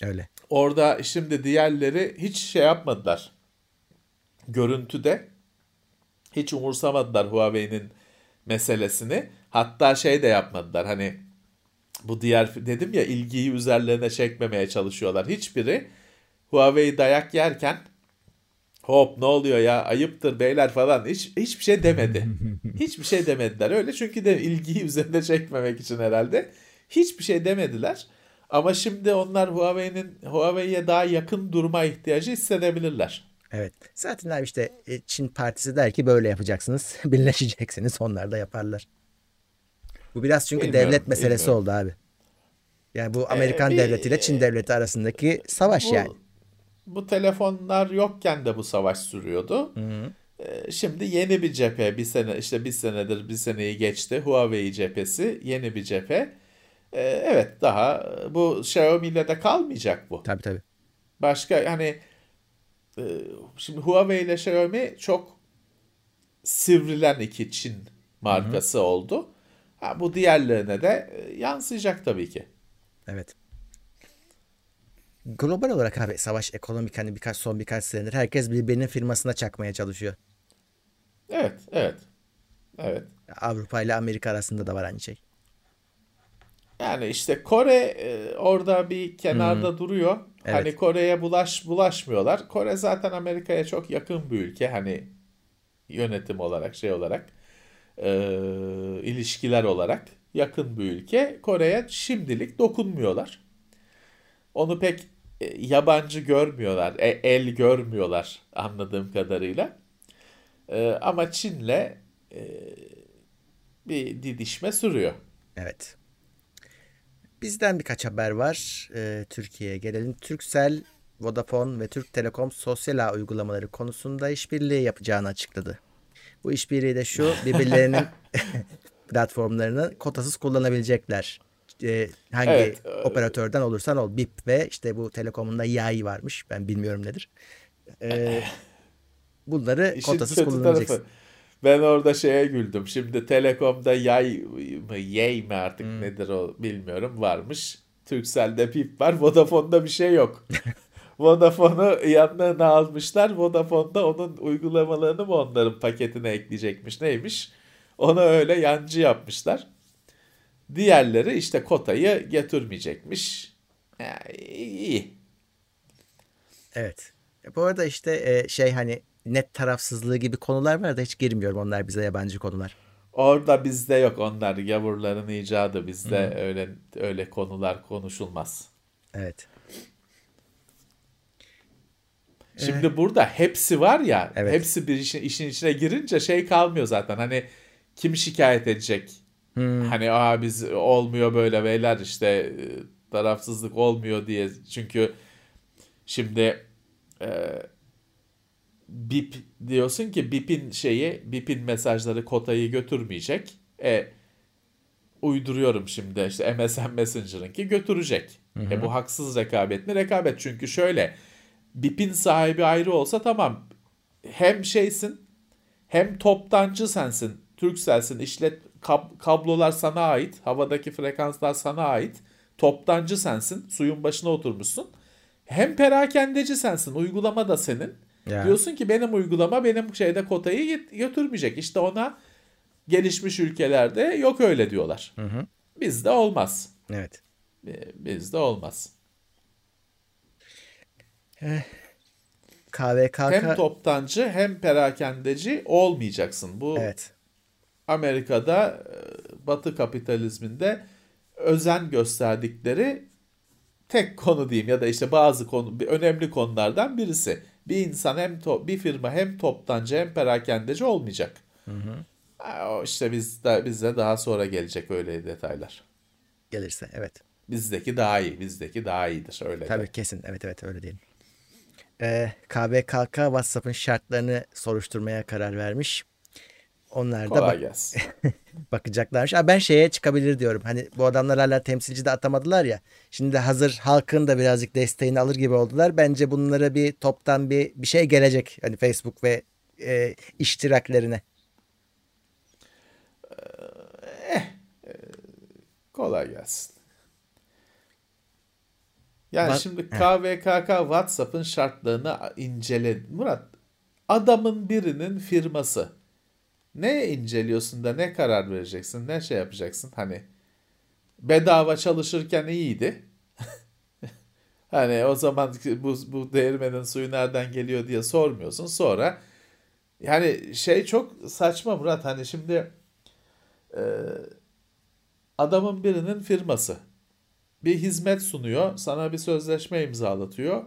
Öyle. Orada şimdi diğerleri hiç şey yapmadılar. Görüntüde hiç umursamadılar Huawei'nin meselesini. Hatta şey de yapmadılar. Hani bu diğer dedim ya ilgiyi üzerlerine çekmemeye çalışıyorlar. Hiçbiri Huawei dayak yerken hop ne oluyor ya ayıptır beyler falan hiç hiçbir şey demedi. hiçbir şey demediler. Öyle çünkü de ilgiyi üzerine çekmemek için herhalde hiçbir şey demediler. Ama şimdi onlar Huawei'nin Huawei'ye daha yakın durma ihtiyacı hissedebilirler. Evet. Zaten abi işte e, Çin partisi der ki böyle yapacaksınız. Birleşeceksiniz. Onlar da yaparlar. Bu biraz çünkü Bilmiyorum, devlet meselesi bilmiyorum. oldu abi. Yani bu Amerikan bir- devletiyle Çin devleti arasındaki savaş Bu, yani. bu telefonlar yokken de bu savaş sürüyordu. Ee, Şimdi yeni bir cephe bir sene işte bir senedir bir seneyi geçti Huawei cephesi yeni bir cephe. Ee, Evet daha bu Xiaomi ile de kalmayacak bu. Tabii tabii. Başka hani e, şimdi Huawei ile Xiaomi çok sivrilen iki Çin markası oldu. Ha, bu diğerlerine de e, yansıyacak tabii ki. Evet. Global olarak abi savaş ekonomik hani birkaç son birkaç senedir herkes birbirinin firmasına çakmaya çalışıyor. Evet, evet. Evet. Avrupa ile Amerika arasında da var aynı şey. Yani işte Kore e, orada bir kenarda duruyor. Evet. Hani Kore'ye bulaş bulaşmıyorlar. Kore zaten Amerika'ya çok yakın bir ülke. Hani yönetim olarak şey olarak e, ilişkiler olarak yakın bir ülke. Kore'ye şimdilik dokunmuyorlar. Onu pek e, yabancı görmüyorlar. e- el görmüyorlar anladığım kadarıyla. E, ama Çin'le e, bir didişme sürüyor. Evet. Bizden birkaç haber var. Ee, Türkiye'ye gelelim. Turkcell, Vodafone ve Türk Telekom sosyal ağ uygulamaları konusunda işbirliği yapacağını açıkladı. Bu işbirliği de şu, birbirlerinin platformlarını kotasız kullanabilecekler. Ee, hangi Evet, e- operatörden olursan ol. BIP ve işte bu Telekom'un da yay varmış. Ben bilmiyorum nedir. Ee, bunları kotasız kötü kullanabileceksin. tarafı. Ben orada şeye güldüm. Şimdi Telekom'da yay mı yay mi artık Hmm. nedir o bilmiyorum varmış. Turkcell'de pip var. Vodafone'da bir şey yok. Vodafone'u yanlarına almışlar. Vodafone da onun uygulamalarını mı onların paketine ekleyecekmiş neymiş. Onu öyle yancı yapmışlar. Diğerleri işte kotayı getirmeyecekmiş. Ya, iyi. Evet. E, Bu arada işte e, şey hani net tarafsızlığı gibi konular var da hiç girmiyorum. Onlar bize yabancı konular. Orada bizde yok onlar gavurların icadı bizde öyle öyle konular konuşulmaz. Evet. Şimdi burada hepsi var ya Evet. hepsi bir işin, işin içine girince şey kalmıyor zaten hani kim şikayet edecek? Hani aa biz olmuyor böyle beyler işte e, tarafsızlık olmuyor diye çünkü şimdi e, BIP diyorsun ki BIP'in şeyi BIP'in mesajları kotayı götürmeyecek. E, uyduruyorum şimdi işte MSN Messenger'ınki götürecek. E bu haksız rekabet mi? Rekabet çünkü şöyle BIP'in sahibi ayrı olsa tamam hem şeysin hem toptancı sensin. Turkcell'sin işlet kab- kablolar sana ait. Havadaki frekanslar sana ait. Toptancı sensin. Suyun başına oturmuşsun. Hem perakendeci sensin. Uygulama da senin. Ya. Diyorsun ki benim uygulama benim şeyde kotayı götürmeyecek. İşte ona gelişmiş ülkelerde yok öyle diyorlar. Bizde olmaz. Evet. Bizde olmaz. KVKK Hem toptancı hem perakendeci olmayacaksın. Bu Evet. Amerika'da e, Batı kapitalizminde özen gösterdikleri tek konu diyeyim ya da işte bazı konu önemli konulardan birisi. Bir insan hem to- bir firma hem toptancı hem perakendeci olmayacak. Ha, O işte bizde bizde daha sonra gelecek öyle detaylar. Gelirse evet. Bizdeki daha iyi, bizdeki daha iyidir öyle. de. Tabii kesin. Evet evet öyle diyelim. e, KVKK WhatsApp'ın şartlarını soruşturmaya karar vermiş. Onlar da bak- gelsin. bakacaklarmış. Aa, ben şeye çıkabilir diyorum. Hani bu adamlar hala temsilci de atamadılar ya. Şimdi hazır halkın da birazcık desteğini alır gibi oldular. Bence bunlara bir toptan bir bir şey gelecek. Hani Facebook ve e, iştiraklerine. Kolay gelsin. Yani Bak- şimdi KVKK WhatsApp'ın şartlarını incele. Murat, adamın birinin firması. Ne inceliyorsun da ne karar vereceksin, ne şey yapacaksın? Hani bedava çalışırken iyiydi. hani o zaman bu, bu değirmenin suyu nereden geliyor diye sormuyorsun. Sonra yani şey çok saçma Murat. Hani şimdi e, adamın birinin firması bir hizmet sunuyor, sana bir sözleşme imzalatıyor.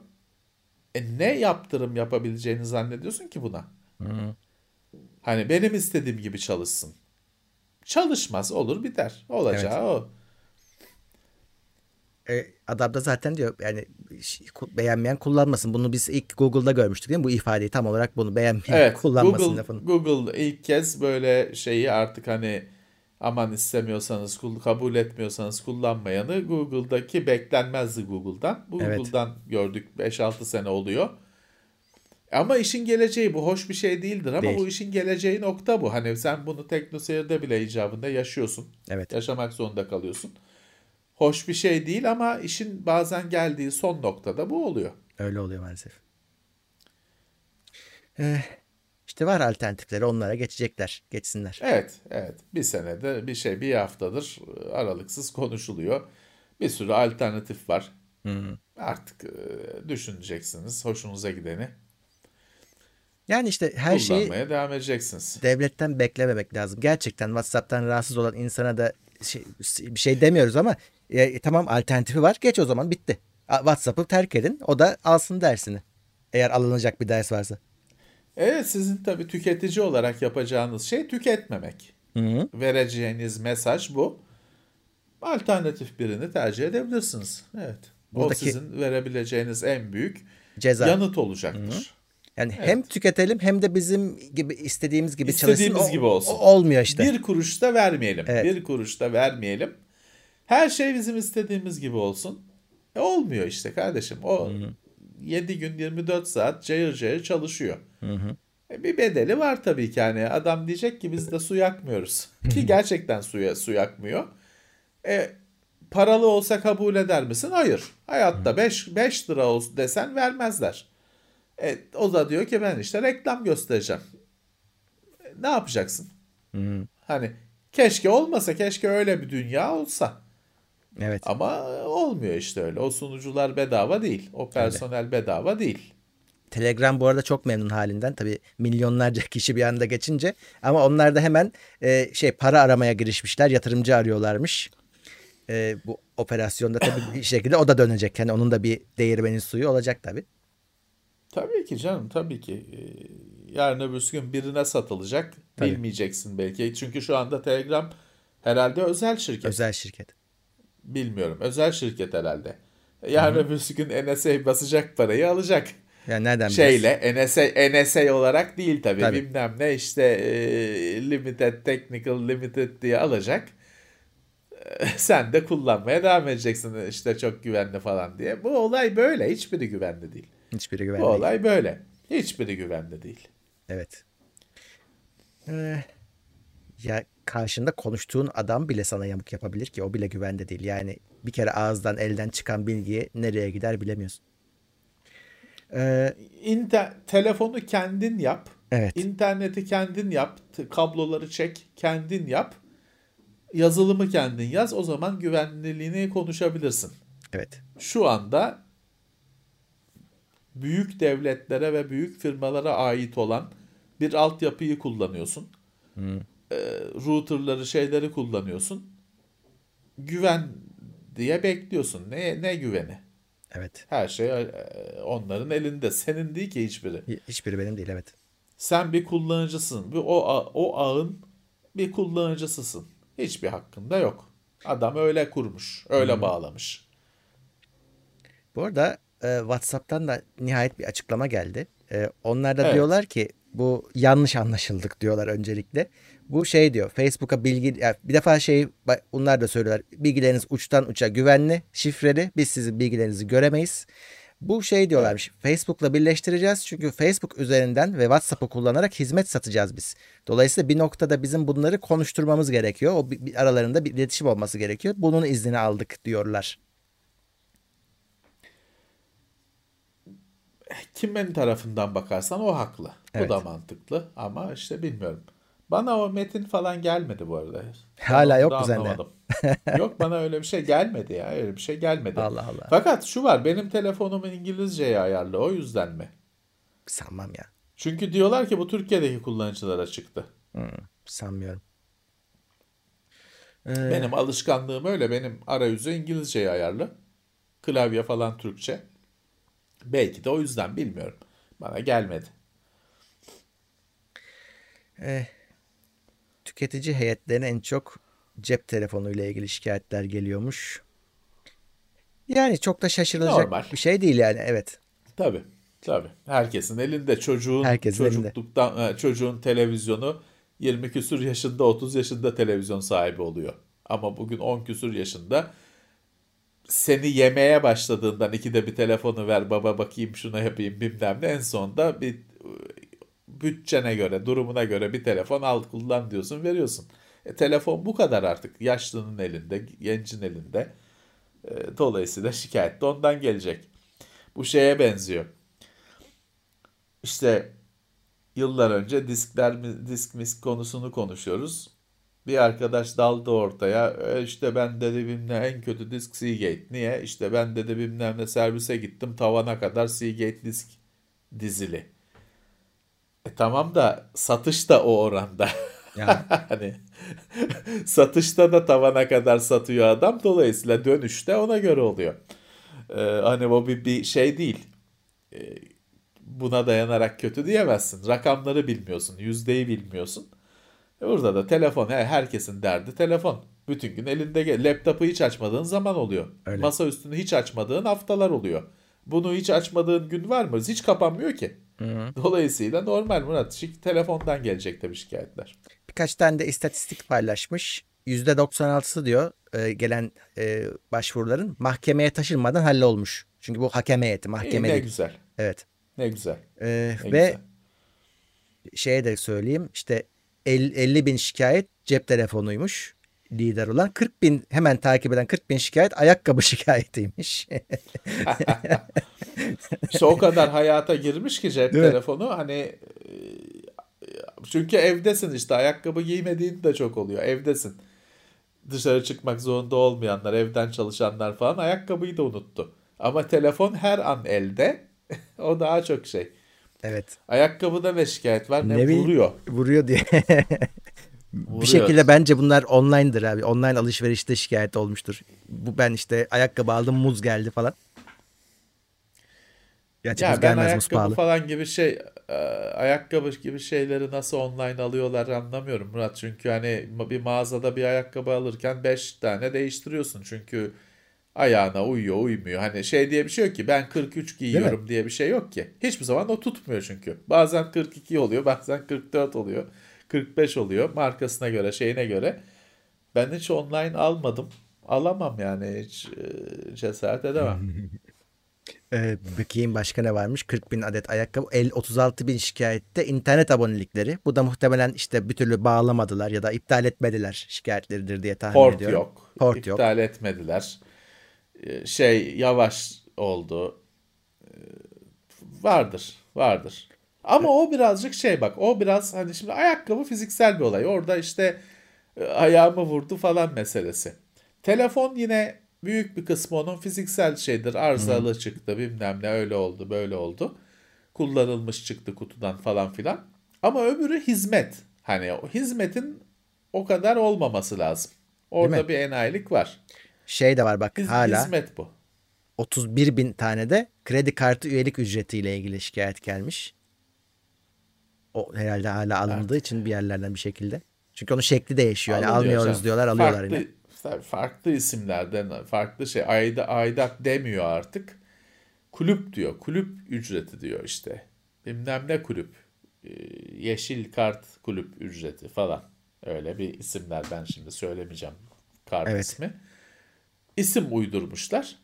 E ne yaptırım yapabileceğini zannediyorsun ki buna? Hani benim istediğim gibi çalışsın. Çalışmaz olur biter. Olacağı o. E, adam da zaten diyor yani beğenmeyen kullanmasın. Bunu biz ilk Google'da görmüştük değil mi? Bu ifadeyi tam olarak bunu beğenmeyen Evet, kullanmasın Google, lafını. Google ilk kez böyle şeyi artık hani aman istemiyorsanız, kabul etmiyorsanız kullanmayanı Google'daki beklenmezdi Google'dan. Bu Evet. Google'dan gördük 5-6 sene oluyor. Ama işin geleceği bu hoş bir şey değildir ama Değil. bu işin geleceği nokta bu. Hani sen bunu teknoseyirde bile icabında yaşıyorsun. Evet. Yaşamak zorunda kalıyorsun. Hoş bir şey değil ama işin bazen geldiği son noktada bu oluyor. Öyle oluyor maalesef. Eh, işte var alternatifleri onlara geçecekler. Geçsinler. Evet, evet. Bir senede bir şey, bir haftadır e, aralıksız konuşuluyor. Bir sürü alternatif var. Artık e, düşüneceksiniz, hoşunuza gideni Yani işte her şeyi devam edeceksiniz. devletten beklememek lazım. Gerçekten WhatsApp'tan rahatsız olan insana da şey, bir şey demiyoruz ama e, tamam alternatifi var. Geç o zaman bitti. WhatsApp'ı terk edin. O da alsın dersini. Eğer alınacak bir ders varsa. Evet, sizin tabii tüketici olarak yapacağınız şey tüketmemek. Hı-hı. Vereceğiniz mesaj bu. Alternatif birini tercih edebilirsiniz. Evet. O Buradaki- sizin verebileceğiniz en büyük Ceza. yanıt olacaktır. Yani hem tüketelim hem de bizim gibi istediğimiz gibi İstediğimiz çalışsın. O- gibi olsun. o- olmuyor işte. Bir kuruş da vermeyelim. Evet. Bir kuruş da vermeyelim. Her şey bizim istediğimiz gibi olsun. E olmuyor işte kardeşim. O 7 gün 24 saat cayır cayır çalışıyor. E bir bedeli var tabii ki hani adam diyecek ki biz de su yakmıyoruz. Ki gerçekten suya su yakmıyor. E paralı olsa kabul eder misin? Hayır. Hayatta 5 5 lira olsun desen vermezler. E, o da diyor ki ben işte reklam göstereceğim. E, ne yapacaksın? Hani keşke olmasa, keşke öyle bir dünya olsa. Evet. Ama olmuyor işte öyle. O sunucular bedava değil. O personel bedava değil. Telegram bu arada çok memnun halinden. Tabii milyonlarca kişi bir anda geçince. Ama onlar da hemen e, şey para aramaya girişmişler. Yatırımcı arıyorlarmış. E, bu operasyonda tabii bir şekilde o da dönecek. Yani onun da bir değirmenin suyu olacak tabii. Tabii ki canım, tabii ki. Ee, Yarın öbür gün birine satılacak. Tabii. Bilmeyeceksin belki. Çünkü şu anda Telegram herhalde özel şirket. Özel şirket. Bilmiyorum. Özel şirket herhalde. Yarın öbür gün NSA basacak parayı alacak. Yani nereden biliyorsun? Şeyle NSA, NSA olarak değil tabii. Tabii. Bilmem ne işte e, Limited Technical Limited diye alacak. E, Sen de kullanmaya devam edeceksin işte çok güvenli falan diye. Bu olay böyle. Hiçbiri güvenli değil. Hiçbiri Bu güvenli değil. olay böyle. Hiçbiri güvenli değil. Evet. Ee, ya karşında konuştuğun adam bile sana yamuk yapabilir ki o bile güvende değil. Yani bir kere ağızdan elden çıkan bilgiye nereye gider bilemiyorsun. Ee, İnter telefonu kendin yap. Evet. İnterneti kendin yap. Kabloları çek, kendin yap. Yazılımı kendin yaz. O zaman güvenliliğini konuşabilirsin. evet. Şu anda büyük devletlere ve büyük firmalara ait olan bir altyapıyı kullanıyorsun. Ee, routerları şeyleri kullanıyorsun. Güven diye bekliyorsun. Ne ne güveni? Evet. Her şey e, onların elinde. Senin değil ki hiçbiri. Hi- Hiçbiri benim değil evet. Sen bir kullanıcısın. Bir o o ağın bir kullanıcısısın. Hiçbir hakkın da yok. Adam öyle kurmuş, öyle bağlamış. Bu arada e, WhatsApp'tan da nihayet bir açıklama geldi. E, onlar da Evet. diyorlar ki bu yanlış anlaşıldık diyorlar öncelikle. Bu şey diyor Facebook'a bilgi ya bir defa şey onlar da söylüyorlar. Bilgileriniz uçtan uça güvenli, şifreli. Biz sizin bilgilerinizi göremeyiz. Bu şey diyorlarmış. Facebook'la birleştireceğiz. Çünkü Facebook üzerinden ve WhatsApp'ı kullanarak hizmet satacağız biz. Dolayısıyla bir noktada bizim bunları konuşturmamız gerekiyor. O bir, bir aralarında bir iletişim olması gerekiyor. Bunun iznini aldık diyorlar. Kimin tarafından bakarsan o haklı. Evet. Bu da mantıklı ama işte bilmiyorum. Bana o metin falan gelmedi bu arada. Hala yok mu sende? yok bana öyle bir şey gelmedi ya. Öyle bir şey gelmedi. Allah Allah. Fakat şu var benim telefonum İngilizceye ayarlı o yüzden mi? Sanmam ya. Çünkü diyorlar ki bu Türkiye'deki kullanıcılara çıktı. Sanmıyorum. Benim alışkanlığım öyle. Benim arayüzü İngilizceye ayarlı. Klavye falan Türkçe. Belki de o yüzden bilmiyorum. Bana gelmedi. Tüketici heyetlerine en çok cep telefonuyla ilgili şikayetler geliyormuş. Yani çok da şaşırılacak Normal. bir şey değil yani evet. Tabii. Tabii. Herkesin elinde çocuğun Herkesin elinde. çocukluktan e, çocuğun televizyonu 20 küsür yaşında 30 yaşında televizyon sahibi oluyor. Ama bugün 10 küsür yaşında seni yemeye başladığından ikide bir telefonu ver baba bakayım şuna yapayım bilmem ne en sonunda bir bütçene göre durumuna göre bir telefon al kullan diyorsun veriyorsun. E, telefon bu kadar artık yaşlının elinde gencin elinde. E, dolayısıyla şikayet de ondan gelecek. Bu şeye benziyor. İşte yıllar önce diskler disk misk konusunu konuşuyoruz. Bir arkadaş daldı ortaya. "E işte ben dedi bilmem en kötü disk Seagate. Niye? İşte ben dedi bilmem ne servise gittim tavana kadar Seagate disk dizili. E tamam da satış da o oranda. Yani hani satışta da tavana kadar satıyor adam. Dolayısıyla dönüşte ona göre oluyor. Ee, hani o bir, bir şey değil. Ee, buna dayanarak kötü diyemezsin. Rakamları bilmiyorsun, yüzdeyi bilmiyorsun. Burada da telefon, he, herkesin derdi telefon. Bütün gün elinde laptopu hiç açmadığın zaman oluyor. Öyle. Masa üstünü hiç açmadığın haftalar oluyor. Bunu hiç açmadığın gün var mı? Hiç kapanmıyor ki. Dolayısıyla normal Murat. Şik, telefondan gelecek tabii şikayetler. birkaç tane de istatistik paylaşmış. %96'sı diyor e, gelen e, başvuruların mahkemeye taşınmadan hallolmuş. Çünkü bu hakem heyeti, İyi, mahkeme ne güzel. Evet. Ne güzel. E, Ne ve güzel. şeye de söyleyeyim işte el- 50 bin şikayet cep telefonuymuş lider olan 40 bin hemen takip eden 40 bin şikayet ayakkabı şikayetiymiş. İşte o kadar hayata girmiş ki cep Evet. telefonu hani e, çünkü evdesin işte ayakkabı giymediğin de çok oluyor. Evdesin. Dışarı çıkmak zorunda olmayanlar, evden çalışanlar falan ayakkabıyı da unuttu. Ama telefon her an elde. o daha çok şey. Evet. Ayakkabıda ne şikayet var ne, Ne vuruyor. Vuruyor diye. Vuruyor. Bir şekilde bence bunlar online'dır abi. Online alışverişte şikayet olmuştur. Bu ben işte ayakkabı aldım muz geldi falan. Gerçi Ya muz ben gelmez muz ayakkabı pahalı. falan gibi şey e, ayakkabı gibi şeyleri nasıl online alıyorlar anlamıyorum Murat. Çünkü hani bir mağazada bir ayakkabı alırken 5 tane değiştiriyorsun. Çünkü ayağına uyuyor uymuyor. Hani şey diye bir şey yok ki ben 43 giyiyorum diye bir şey yok ki. Hiçbir zaman o tutmuyor çünkü. Bazen 42 oluyor bazen 44 oluyor. 45 oluyor markasına göre şeyine göre. Ben hiç online almadım. Alamam yani hiç e, cesaret edemem. Ee, bakayım başka ne varmış? 40 bin adet ayakkabı. El, 36 bin şikayette internet abonelikleri. Bu da muhtemelen işte bir türlü bağlamadılar ya da iptal etmediler şikayetleridir diye tahmin Port ediyorum. yok. Port yok. İptal etmediler. Ee, Şey yavaş oldu. Ee, Vardır. Vardır. Ama o birazcık şey bak. O biraz hani şimdi ayakkabı fiziksel bir olay. Orada işte e, ayağımı vurdu falan meselesi. Telefon yine büyük bir kısmı onun fiziksel şeydir. Arızalı çıktı bilmem ne öyle oldu böyle oldu. Kullanılmış çıktı kutudan falan filan. Ama öbürü hizmet. Hani o hizmetin o kadar olmaması lazım. Orada bir enayilik var. Şey de var bak Hiz- hala Hizmet bu. 31 bin tane de kredi kartı üyelik ücretiyle ilgili şikayet gelmiş. O herhalde hala alındığı için bir yerlerden bir şekilde. Çünkü onun şekli değişiyor. Yani Alınıyor almıyoruz canım. diyorlar alıyorlar farklı, yine. tabii Farklı isimlerden farklı şey ayda, aidat demiyor artık. kulüp diyor. Kulüp ücreti diyor işte. Bilmem ne kulüp. Ee, Yeşil kart kulüp ücreti falan. Öyle bir isimler ben şimdi söylemeyeceğim kart Evet. ismi. İsim uydurmuşlar.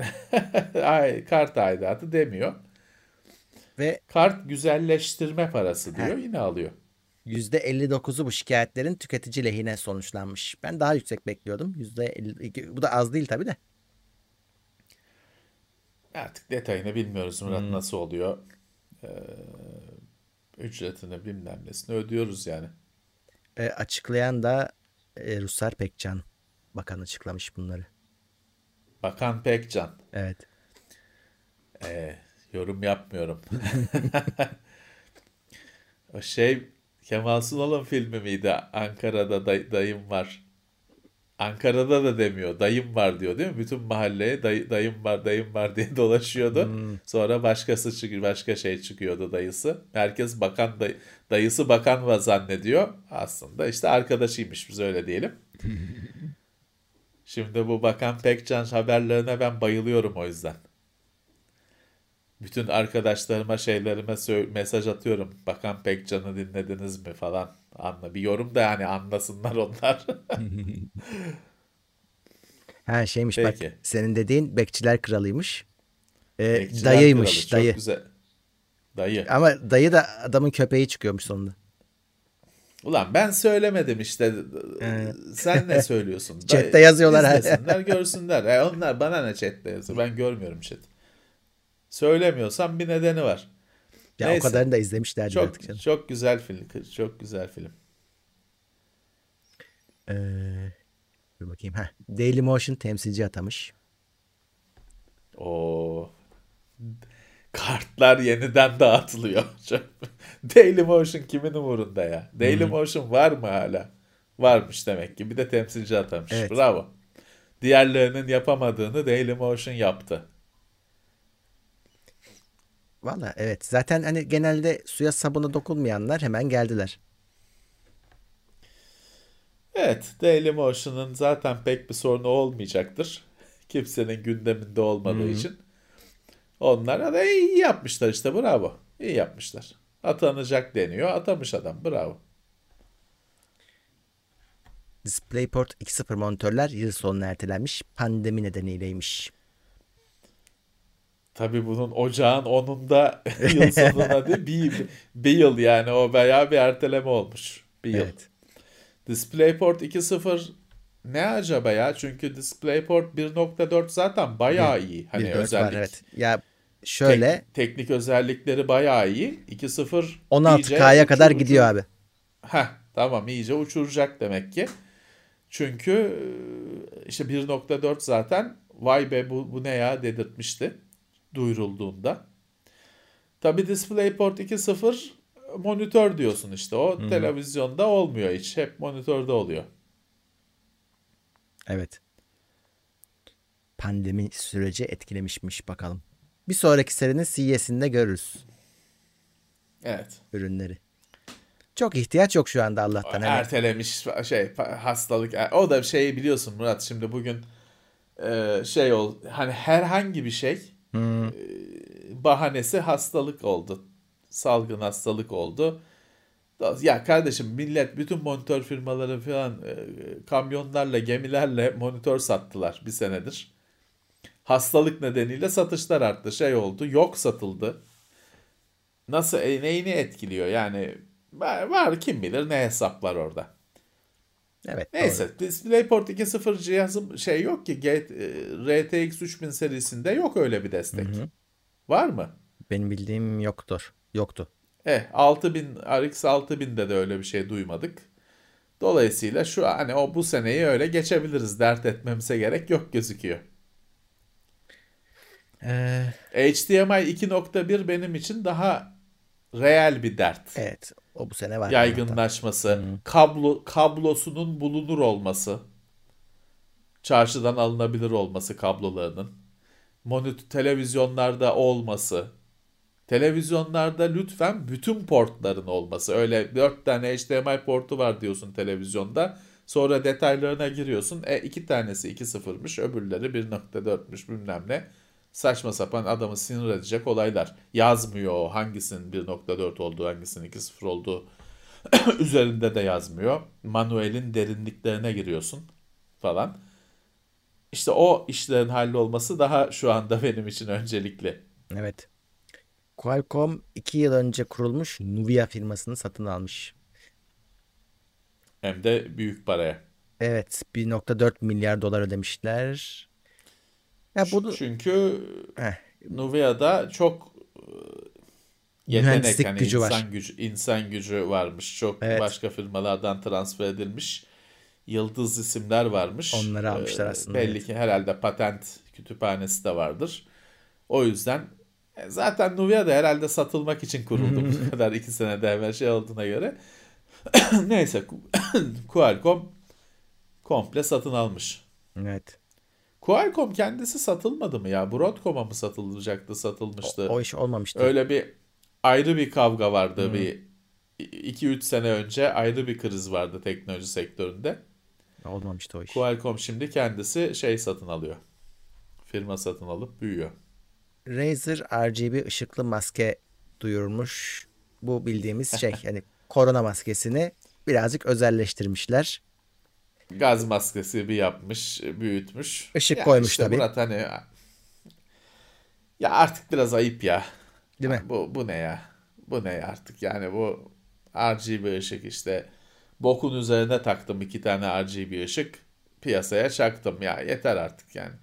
Ay, kart aidatı demiyor. Ve Kart güzelleştirme parası diyor. Yine alıyor. %59'u bu şikayetlerin tüketici lehine sonuçlanmış. Ben daha yüksek bekliyordum. %52. Bu da az değil tabii de. Artık detayını bilmiyoruz Murat Hmm. nasıl oluyor. Ee, ücretini bilmem nesini ödüyoruz yani. E, açıklayan da e, Ruslar Pekcan. Bakan açıklamış bunları. Bakan Pekcan. Evet. Ee, yorum yapmıyorum. o şey Kemal Sunal'ın filmi miydi? Ankara'da day- dayım var. Ankara'da da demiyor. Dayım var diyor değil mi? Bütün mahalleye dayı- dayım var, dayım var diye dolaşıyordu. Sonra başkası çıkıyor, başka şey çıkıyordu dayısı. Herkes bakan day- dayısı bakan var zannediyor. Aslında işte arkadaşıymış biz öyle diyelim. Şimdi bu Bakan Pekcan haberlerine ben bayılıyorum o yüzden. Bütün arkadaşlarıma şeylerime mesaj atıyorum. Bakan Pekcan'ı dinlediniz mi falan. Anla bir yorum da yani anlasınlar onlar. Ha şeymiş Peki. bak senin dediğin bekçiler kralıymış. E, Bekçiler dayıymış Kralı, çok dayı. güzel. Dayı. Ama dayı da adamın köpeği çıkıyormuş sonunda. Ulan ben söylemedim işte. Sen ne söylüyorsun? Chat'te yazıyorlar. İzlesinler görsünler. E onlar bana ne chatte yazıyor. Ben görmüyorum chat. Söylemiyorsam bir nedeni var. Ya Neyse. o kadarını da izlemişlerdi Çok artık canım. çok güzel film. Çok güzel film. Ee, dur bakayım. Ha. Dailymotion temsilci atamış. O kartlar yeniden dağıtılıyor. Çok- Dailymotion kimin umurunda ya? Dailymotion var mı hala? Varmış demek ki. Bir de temsilci atamış. Evet. Bravo. Diğerlerinin yapamadığını Dailymotion yaptı. Valla evet. Zaten hani genelde suya sabuna dokunmayanlar hemen geldiler. Evet, Dailymotion'ın zaten pek bir sorunu olmayacaktır. Kimsenin gündeminde olmadığı için. Onlar da iyi yapmışlar işte bravo. İyi yapmışlar. Atanacak deniyor. Atamış adam. Bravo. DisplayPort 2.0 monitörler yıl sonuna ertelenmiş. Pandemi nedeniyleymiş. Tabii bunun ocağın 10'unda yıl sonuna değil bir, bir yıl yani o bayağı bir erteleme olmuş. Bir yıl. Evet. DisplayPort 2.0 ne acaba ya? Çünkü DisplayPort 1.4 zaten bayağı iyi. Hani dört var özellik. evet. Ya şöyle Tek- teknik özellikleri bayağı iyi. 2.0 iyice 16K'ya kadar gidiyor abi. Heh, tamam iyice uçuracak demek ki. Çünkü e, işte 1.4 zaten vay be bu, bu ne ya dedirtmişti duyurulduğunda. Tabi DisplayPort 2.0 monitör diyorsun işte o televizyonda olmuyor hiç hep monitörde oluyor. Evet. Pandemi süreci etkilemişmiş bakalım. Bir sonraki serinin CES'inde görürüz Evet. ürünleri. Çok ihtiyaç yok şu anda Allah'tan. Hani Ertelemiş şey hastalık o da şeyi biliyorsun Murat şimdi bugün e, şey ol hani herhangi bir şey e, bahanesi hastalık oldu. Salgın hastalık oldu. Ya kardeşim millet bütün monitör firmaları falan e, kamyonlarla gemilerle monitör sattılar bir senedir. Hastalık nedeniyle satışlar arttı. Şey oldu yok satıldı. Nasıl e, neyini etkiliyor yani var, var kim bilir ne hesaplar orada. Evet. Neyse DisplayPort 2.0 cihazım şey yok ki e, RTX 3000 serisinde yok öyle bir destek. Var mı? doğru. Benim bildiğim yoktur. Yoktu. Eh 6000 RX 6000'de de öyle bir şey duymadık. Dolayısıyla şu hani o bu seneyi öyle geçebiliriz. Dert etmemize gerek yok gözüküyor. Ee, HDMI 2.1 benim için daha real bir dert. evet. O bu sene var. yaygınlaşması, kablo kablosunun bulunur olması, çarşıdan alınabilir olması kablolarının, monitör televizyonlarda olması, televizyonlarda lütfen bütün portların olması. Öyle 4 tane HDMI portu var diyorsun televizyonda. Sonra detaylarına giriyorsun. E iki tanesi 2.0'mış, öbürleri 1.4'müş bilmem ne. Saçma sapan adamı sinir edecek olaylar. Yazmıyor hangisinin 1.4 olduğu, hangisinin 2.0 olduğu üzerinde de yazmıyor. Manuel'in derinliklerine giriyorsun falan. İşte o işlerin hallolması daha şu anda benim için öncelikli. Evet. Qualcomm 2 yıl önce kurulmuş Nuvia firmasını satın almış. Hem de büyük paraya. Evet 1.4 milyar dolar ödemişler. Ya bunu Çünkü Heh. Nuvia'da çok e, yetenek Mühendislik hani gücü var. insan gücü insan gücü varmış. Çok Evet. başka firmalardan transfer edilmiş yıldız isimler varmış. Onları almışlar Ee, aslında, Belli evet. ki herhalde patent kütüphanesi de vardır. O yüzden e, zaten Nuvia da herhalde satılmak için kuruldu bu kadar iki senede evvel şey olduğuna göre. Neyse Qualcomm komple satın almış. evet. Qualcomm kendisi satılmadı mı ya? Broadcom'a mı satılacaktı, satılmıştı? O, o iş olmamıştı. Öyle bir ayrı bir kavga vardı bir 2-3 sene önce ayrı bir kriz vardı teknoloji sektöründe. Olmamıştı o iş. Qualcomm şimdi kendisi şey satın alıyor. Firma satın alıp büyüyor. Razer RGB ışıklı maske duyurmuş. Bu bildiğimiz şey yani korona maskesini birazcık özelleştirmişler. Gaz maskesi bir yapmış, büyütmüş. Işık Ya koymuş işte tabii. Murat hani ya artık biraz ayıp ya. Değil mi? Bu, bu ne ya? Bu ne ya artık yani bu RGB ışık işte bokun üzerine taktım iki tane RGB ışık piyasaya çaktım ya yeter artık yani.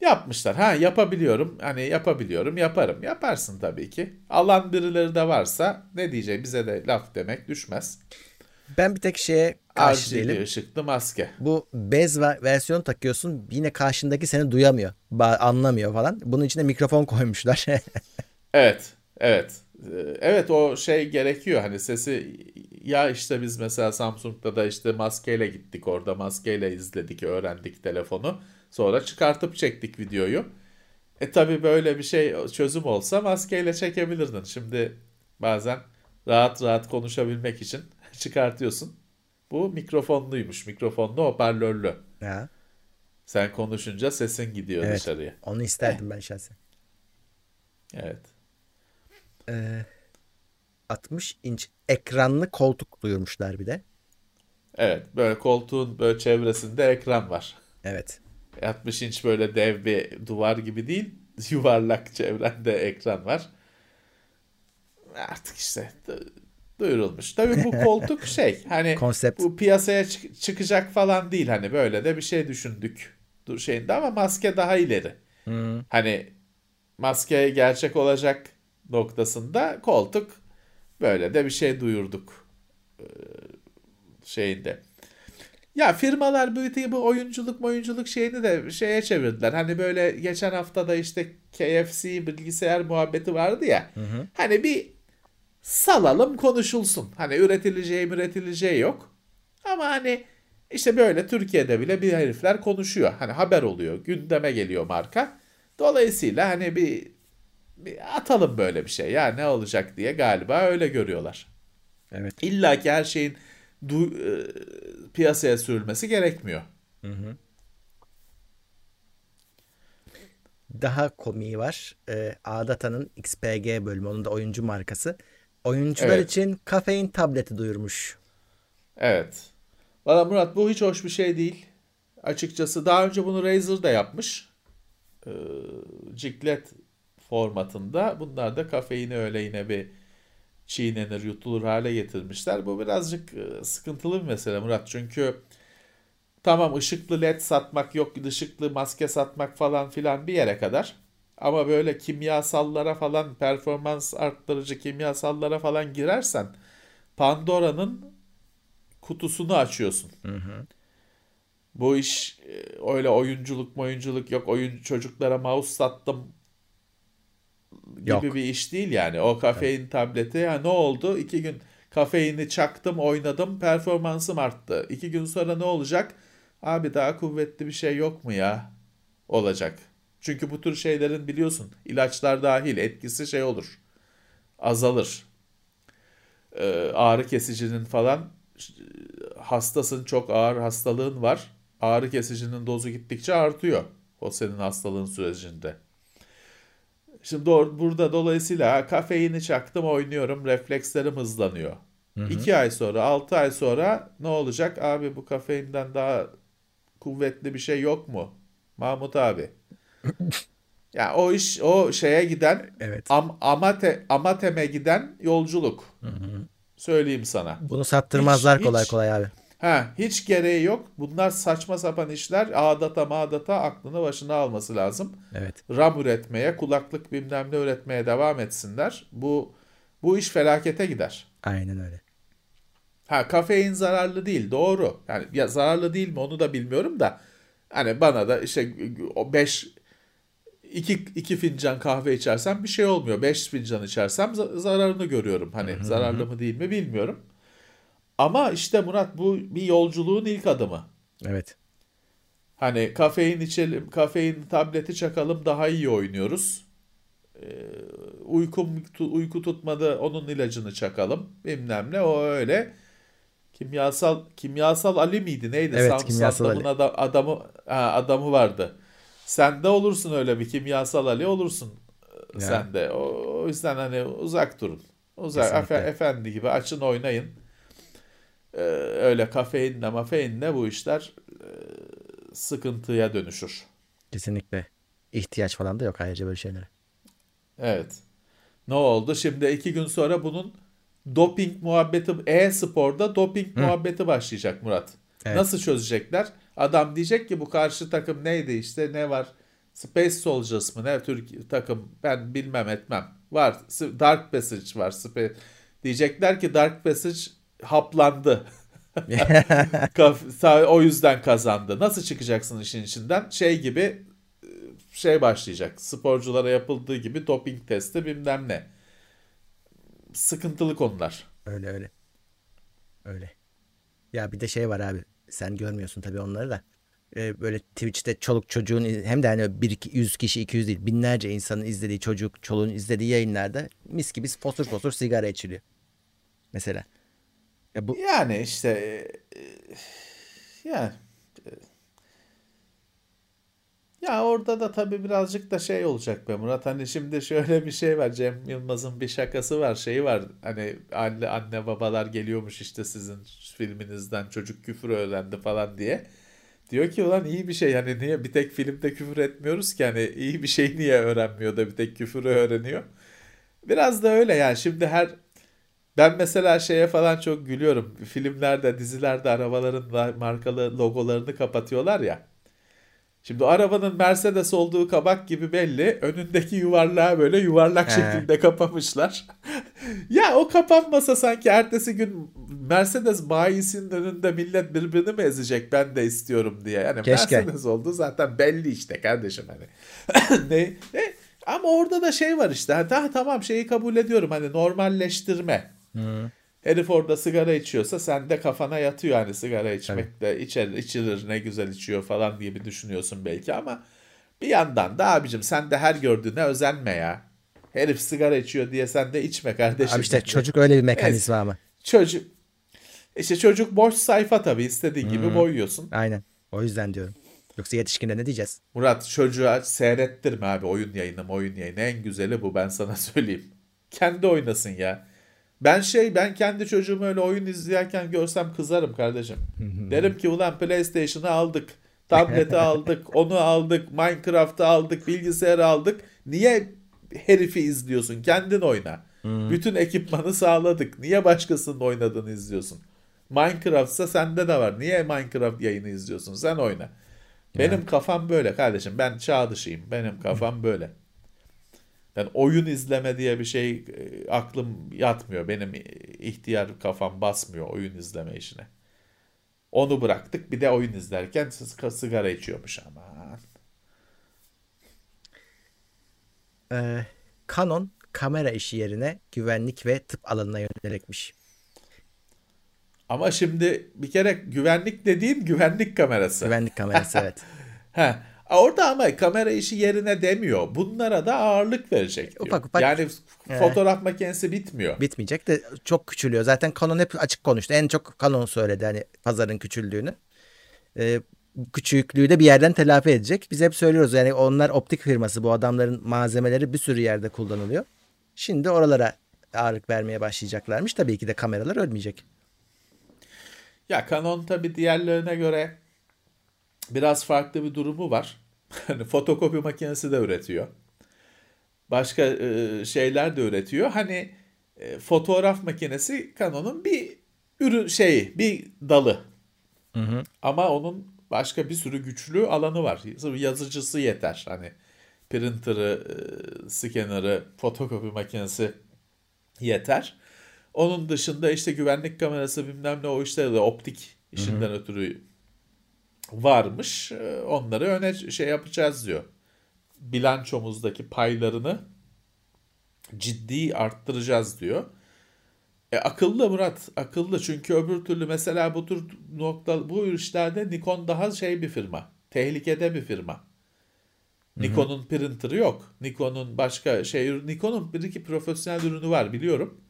Yapmışlar. Ha yapabiliyorum. Hani yapabiliyorum. Yaparım. Yaparsın tabii ki. Alan birileri de varsa ne diyecek bize de laf demek düşmez. Ben bir tek şeye karşı RGB değilim. ışıklı maske. Bu bez versiyonu takıyorsun yine karşındaki seni duyamıyor. Anlamıyor falan. Bunun içine mikrofon koymuşlar. Evet, evet. Ee, Evet o şey gerekiyor hani sesi ya işte biz mesela Samsung'da da işte maskeyle gittik orada maskeyle izledik öğrendik telefonu sonra çıkartıp çektik videoyu. E tabi böyle bir şey çözüm olsa maskeyle çekebilirdin. Şimdi bazen rahat rahat konuşabilmek için çıkartıyorsun. Bu mikrofonluymuş mikrofonlu hoparlörlü. ya, Sen konuşunca sesin gidiyor Evet. dışarıya. onu isterdim ben şahsen. Evet. Ee, 60 inç ekranlı koltuk duyurmuşlar bir de. Evet böyle koltuğun böyle çevresinde ekran var. Evet. 60 inç böyle dev bir duvar gibi değil. Yuvarlak çevrende ekran var. Artık işte du- duyurulmuş. Tabii bu koltuk şey hani Konsept. bu piyasaya çık- çıkacak falan değil. Hani böyle de bir şey düşündük dur şeyinde ama maske daha ileri. Hmm. Hani maske gerçek olacak noktasında koltuk böyle de bir şey duyurduk şeyinde. Ya firmalar bu, bu oyunculuk oyunculuk şeyini de şeye çevirdiler. Hani böyle geçen hafta da işte KFC bilgisayar muhabbeti vardı ya. Hani bir salalım konuşulsun. Hani üretileceği üretileceği yok. Ama hani işte böyle Türkiye'de bile bir herifler konuşuyor. Hani haber oluyor. Gündeme geliyor marka. Dolayısıyla hani bir, bir atalım böyle bir şey. Ya ne olacak diye galiba öyle görüyorlar. Evet. İlla ki her şeyin du- e, piyasaya sürülmesi gerekmiyor. Daha komiği var. Ee, A'Data'nın XPG bölümü. Onun da oyuncu markası. Oyuncular Evet. için kafein tableti duyurmuş. Evet. Valla Murat bu hiç hoş bir şey değil. Açıkçası daha önce bunu Razer da yapmış. Ee, Ciklet formatında. Bunlar da kafeini öyle yine bir çiğnenir, yutulur hale getirmişler. Bu birazcık e, sıkıntılı bir mesele Murat. Çünkü tamam ışıklı led satmak yok, ışıklı maske satmak falan filan bir yere kadar. Ama böyle kimyasallara falan, performans arttırıcı kimyasallara falan girersen Pandora'nın kutusunu açıyorsun. Bu iş e, öyle oyunculuk oyunculuk yok. Oyun çocuklara mouse sattım gibi Yok. bir iş değil yani. O kafein tableti ya ne oldu? İki gün kafeini çaktım, oynadım, performansım arttı. İki gün sonra ne olacak? Abi daha kuvvetli bir şey yok mu ya? Olacak. Çünkü bu tür şeylerin biliyorsun ilaçlar dahil etkisi şey olur. Azalır. Ee, ağrı kesicinin falan hastasın çok ağır hastalığın var. Ağrı kesicinin dozu gittikçe artıyor. O senin hastalığın sürecinde. Şimdi doğru, burada dolayısıyla ha, kafeini çaktım oynuyorum reflekslerim hızlanıyor. İki ay sonra altı ay sonra ne olacak? Abi bu kafeinden daha kuvvetli bir şey yok mu? Mahmut abi. Ya o iş o şeye giden Evet. am, amate, amateme giden yolculuk. Söyleyeyim sana. Bunu sattırmazlar Hiç- kolay hiç- kolay abi. Ha, hiç gereği yok. Bunlar saçma sapan işler. Ağdata mağdata aklını başına alması lazım. Evet. RAM üretmeye, kulaklık bilmem ne üretmeye devam etsinler. Bu bu iş felakete gider. Aynen öyle. Ha kafein zararlı değil doğru. Yani ya zararlı değil mi onu da bilmiyorum da hani bana da işte o 5 2 2 fincan kahve içersem bir şey olmuyor. 5 fincan içersem za- zararını görüyorum. Hani zararlı mı değil mi bilmiyorum. Ama işte Murat bu bir yolculuğun ilk adımı. Evet. Hani kafein içelim, kafein tableti çakalım daha iyi oynuyoruz. Ee, uykum uyku tutmadı onun ilacını çakalım bilmem ne o öyle. Kimyasal kimyasal Ali miydi neydi? Evet, Samsun Kimyasal adamın ada- adamı ha, adamı vardı. Sen de olursun öyle bir kimyasal Ali olursun Ya. sen de. O, o yüzden hani uzak durun. Uzak efe- efendi gibi açın oynayın. Ee, öyle kafeinle mafeinle bu işler e, sıkıntıya dönüşür. Kesinlikle. İhtiyaç falan da yok ayrıca böyle şeylere. Evet. Ne oldu? Şimdi iki gün sonra bunun doping muhabbeti, e-sporda doping muhabbeti başlayacak Murat. Evet. Nasıl çözecekler? Adam diyecek ki bu karşı takım neydi işte ne var? Space Soldiers mı ne Türk takım ben bilmem etmem. Var. Dark Passage var. Spa- Diyecekler ki Dark Passage haplandı. O yüzden kazandı. Nasıl çıkacaksın işin içinden? Şey gibi e, şey başlayacak. Sporculara yapıldığı gibi doping testi bilmem ne. Sıkıntılı konular. Öyle öyle. Öyle. Ya bir de şey var abi. Sen görmüyorsun tabii onları da. Ee, böyle Twitch'te çoluk çocuğun hem de hani bir iki, yüz kişi 200 değil binlerce insanın izlediği çocuk çoluğun izlediği yayınlarda mis gibi fosur fosur sigara içiliyor. Mesela. Ya bu Yani işte e, yani e, ya orada da tabii birazcık da şey olacak be Murat. Hani şimdi şöyle bir şey var. Cem Yılmaz'ın bir şakası var şeyi var. Hani anne anne babalar geliyormuş işte sizin filminizden çocuk küfür öğrendi falan diye. Diyor ki ulan iyi bir şey. Hani niye bir tek filmde küfür etmiyoruz ki? Hani iyi bir şey niye öğrenmiyor da bir tek küfürü öğreniyor. Biraz da öyle yani. Şimdi her ben mesela şeye falan çok gülüyorum. Filmlerde, dizilerde arabaların da markalı logolarını kapatıyorlar ya. Şimdi arabanın Mercedes olduğu kabak gibi belli. Önündeki yuvarlağı böyle yuvarlak He. şekilde kapamışlar. ya o kapanmasa sanki ertesi gün Mercedes bayisinin önünde millet birbirini mi ezecek ben de istiyorum diye. Yani Keşke. Mercedes oldu zaten belli işte kardeşim hani. ne, ne? Ama orada da şey var işte. Ha, tamam şeyi kabul ediyorum hani normalleştirme. Herif orada sigara içiyorsa sen de kafana yatıyor hani sigara içmek de içer, içilir ne güzel içiyor falan diye bir düşünüyorsun belki ama bir yandan da abicim sen de her gördüğüne özenme ya. Herif sigara içiyor diye sen de içme kardeşim. abi işte çocuk öyle bir mekanizma ama. Çocuk işte çocuk boş sayfa tabii istediğin gibi boyuyorsun. Aynen. O yüzden diyorum. Yoksa yetişkinde ne diyeceğiz? Murat çocuğa seyrettirme abi oyun yayını oyun yayını en güzeli bu ben sana söyleyeyim. Kendi oynasın ya. Ben şey ben kendi çocuğumu öyle oyun izlerken görsem kızarım kardeşim. Derim ki ulan PlayStation'ı aldık. Tableti aldık, onu aldık, Minecraft'ı aldık, bilgisayarı aldık. Niye herifi izliyorsun? Kendin oyna. Bütün ekipmanı sağladık. Niye başkasının oynadığını izliyorsun? Minecraft'sa sende de var. Niye Minecraft yayını izliyorsun? Sen oyna. Benim kafam böyle kardeşim. Ben çağ dışıyım. Benim kafam böyle. Yani oyun izleme diye bir şey e, aklım yatmıyor. Benim ihtiyar kafam basmıyor oyun izleme işine. Onu bıraktık. Bir de oyun izlerken sigara içiyormuş aman. Ee, Canon kamera işi yerine güvenlik ve tıp alanına yönelikmiş. Ama şimdi bir kere güvenlik dediğin güvenlik kamerası. Güvenlik kamerası evet. He. Orada ama kamera işi yerine demiyor. Bunlara da ağırlık verecek diyor. Ufak ufak. Yani He. fotoğraf makinesi bitmiyor. Bitmeyecek de çok küçülüyor. Zaten Canon hep açık konuştu. En çok Canon söyledi hani pazarın küçüldüğünü. Ee, küçüklüğü de bir yerden telafi edecek. Biz hep söylüyoruz yani onlar optik firması bu adamların malzemeleri bir sürü yerde kullanılıyor. Şimdi oralara ağırlık vermeye başlayacaklarmış. Tabii ki de kameralar ölmeyecek. Ya Canon tabii diğerlerine göre biraz farklı bir durumu var. Hani fotokopi makinesi de üretiyor. Başka e, şeyler de üretiyor. Hani e, fotoğraf makinesi Canon'un bir ürün şeyi, bir dalı. Hı hı. Ama onun başka bir sürü güçlü alanı var. Yazıcısı yeter. Hani printer'ı, e, scanner'ı, fotokopi makinesi yeter. Onun dışında işte güvenlik kamerası bilmem ne o işleri de optik işinden ötürü varmış. E, Onları öne şey yapacağız diyor. Bilançomuzdaki paylarını ciddi arttıracağız diyor. E, akıllı Murat, akıllı çünkü öbür türlü mesela bu tür nokta bu işlerde Nikon daha şey bir firma. Tehlikede bir firma. Nikon'un printer'ı yok. Nikon'un başka şey Nikon'un bir iki profesyonel ürünü var biliyorum.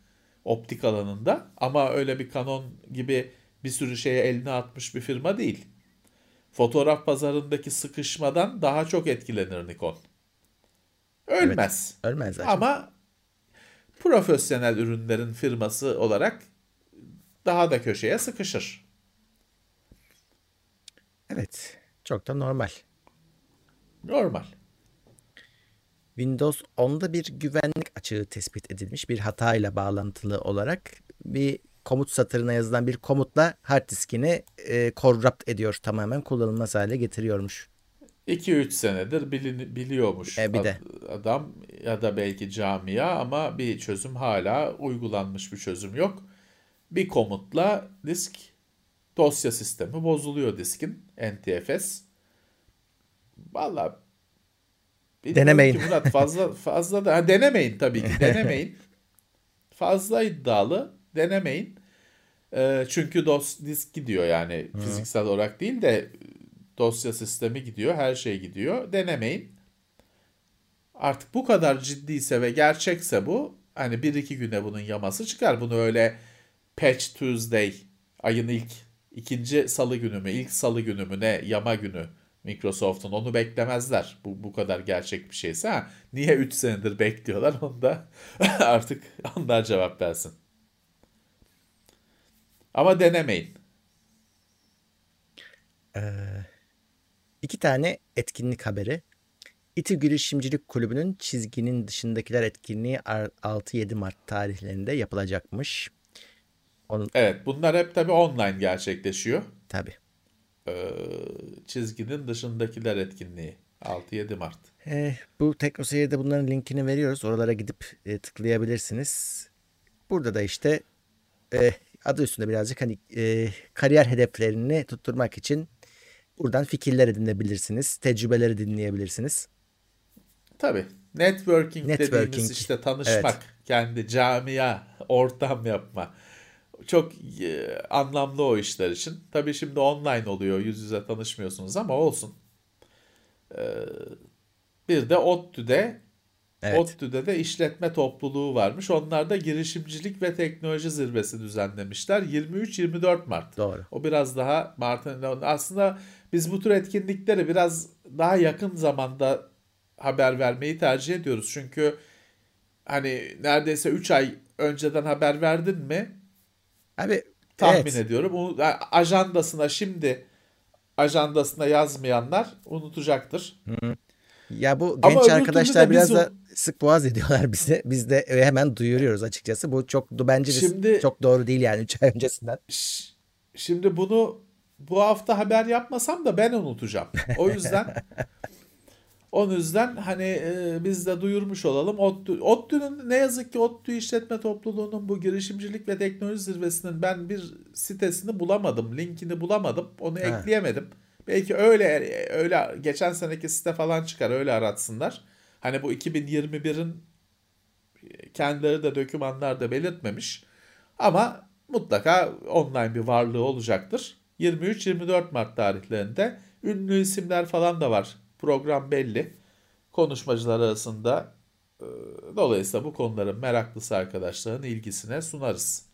Optik alanında ama öyle bir Canon gibi bir sürü şeye eline atmış bir firma değil. Fotoğraf pazarındaki sıkışmadan daha çok etkilenir Nikon. Ölmez. Ölmez zaten. Ama profesyonel ürünlerin firması olarak daha da köşeye sıkışır. Evet. Çok da normal. Normal. Windows 10'da bir güvenlik açığı tespit edilmiş bir hatayla bağlantılı olarak bir komut satırına yazılan bir komutla hard diskini e, corrupt ediyor tamamen kullanılmaz hale getiriyormuş. 2-3 senedir bilin, biliyormuş E, bir de. adam ya da belki camia ama bir çözüm hala uygulanmış bir çözüm yok. Bir komutla disk dosya sistemi bozuluyor diskin NTFS. Valla Denemeyin. Murat fazla fazla da ha, denemeyin tabii ki denemeyin. fazla iddialı denemeyin. Ee, çünkü dos disk gidiyor yani fiziksel olarak değil de dosya sistemi gidiyor, her şey gidiyor. Denemeyin. Artık bu kadar ciddiyse ve gerçekse bu hani bir iki güne bunun yaması çıkar. Bunu öyle Patch Tuesday ayın ilk ikinci salı günü mü, ilk salı günü mü ne yama günü Microsoft'un onu beklemezler. Bu bu kadar gerçek bir şeyse ha. Niye 3 senedir bekliyorlar onu da artık onlar cevap versin. Ama denemeyin. İki tane etkinlik haberi. İTÜ Girişimcilik Kulübü'nün çizginin dışındakiler etkinliği 6-7 Mart tarihlerinde yapılacakmış. Onun Evet bunlar hep tabii online gerçekleşiyor. tabii. Ee, çizginin dışındakiler etkinliği 6-7 Mart. Eh, bu TeknoSeyir'de bunların linkini veriyoruz. Oralara gidip e, tıklayabilirsiniz. Burada da işte e, adı üstünde birazcık hani e, kariyer hedeflerini tutturmak için buradan fikirler edinebilirsiniz. Tecrübeleri dinleyebilirsiniz. Tabii networking, Networking, dediğimiz işte tanışmak, evet. kendi camia, ortam yapma. Çok e, anlamlı o işler için. Tabii şimdi online oluyor, yüz yüze tanışmıyorsunuz ama olsun. Ee, bir de ODTÜ'de Evet. ODTÜ'de de işletme topluluğu varmış. Onlar da girişimcilik ve teknoloji zirvesi düzenlemişler. 23-24 Mart. Doğru. O biraz daha Mart'ın aslında biz bu tür etkinlikleri biraz daha yakın zamanda haber vermeyi tercih ediyoruz. Çünkü hani neredeyse 3 ay önceden haber verdin mi Abi tahmin evet. ediyorum. O ajandasına şimdi ajandasına yazmayanlar unutacaktır. Ya bu Ama genç öbür arkadaşlar biz biraz da sık boğaz ediyorlar bizi. Biz de hemen duyuruyoruz açıkçası. Bu çok bence Şimdi- çok doğru değil yani 3 ay öncesinden. Şimdi bunu bu hafta haber yapmasam da ben unutacağım. O yüzden o yüzden hani e, biz de duyurmuş olalım. ODTÜ, ODTÜ'nün ne yazık ki ODTÜ işletme topluluğunun bu girişimcilik ve teknoloji zirvesinin ben bir sitesini bulamadım. Linkini bulamadım. Onu Ha. ekleyemedim. Belki öyle öyle geçen seneki site falan çıkar öyle aratsınlar. Hani bu 2021'in kendileri de dokümanlarda belirtmemiş. Ama mutlaka online bir varlığı olacaktır. 23-24 Mart tarihlerinde ünlü isimler falan da var. Program belli. Konuşmacılar arasında e, dolayısıyla bu konuların meraklısı arkadaşların ilgisine sunarız.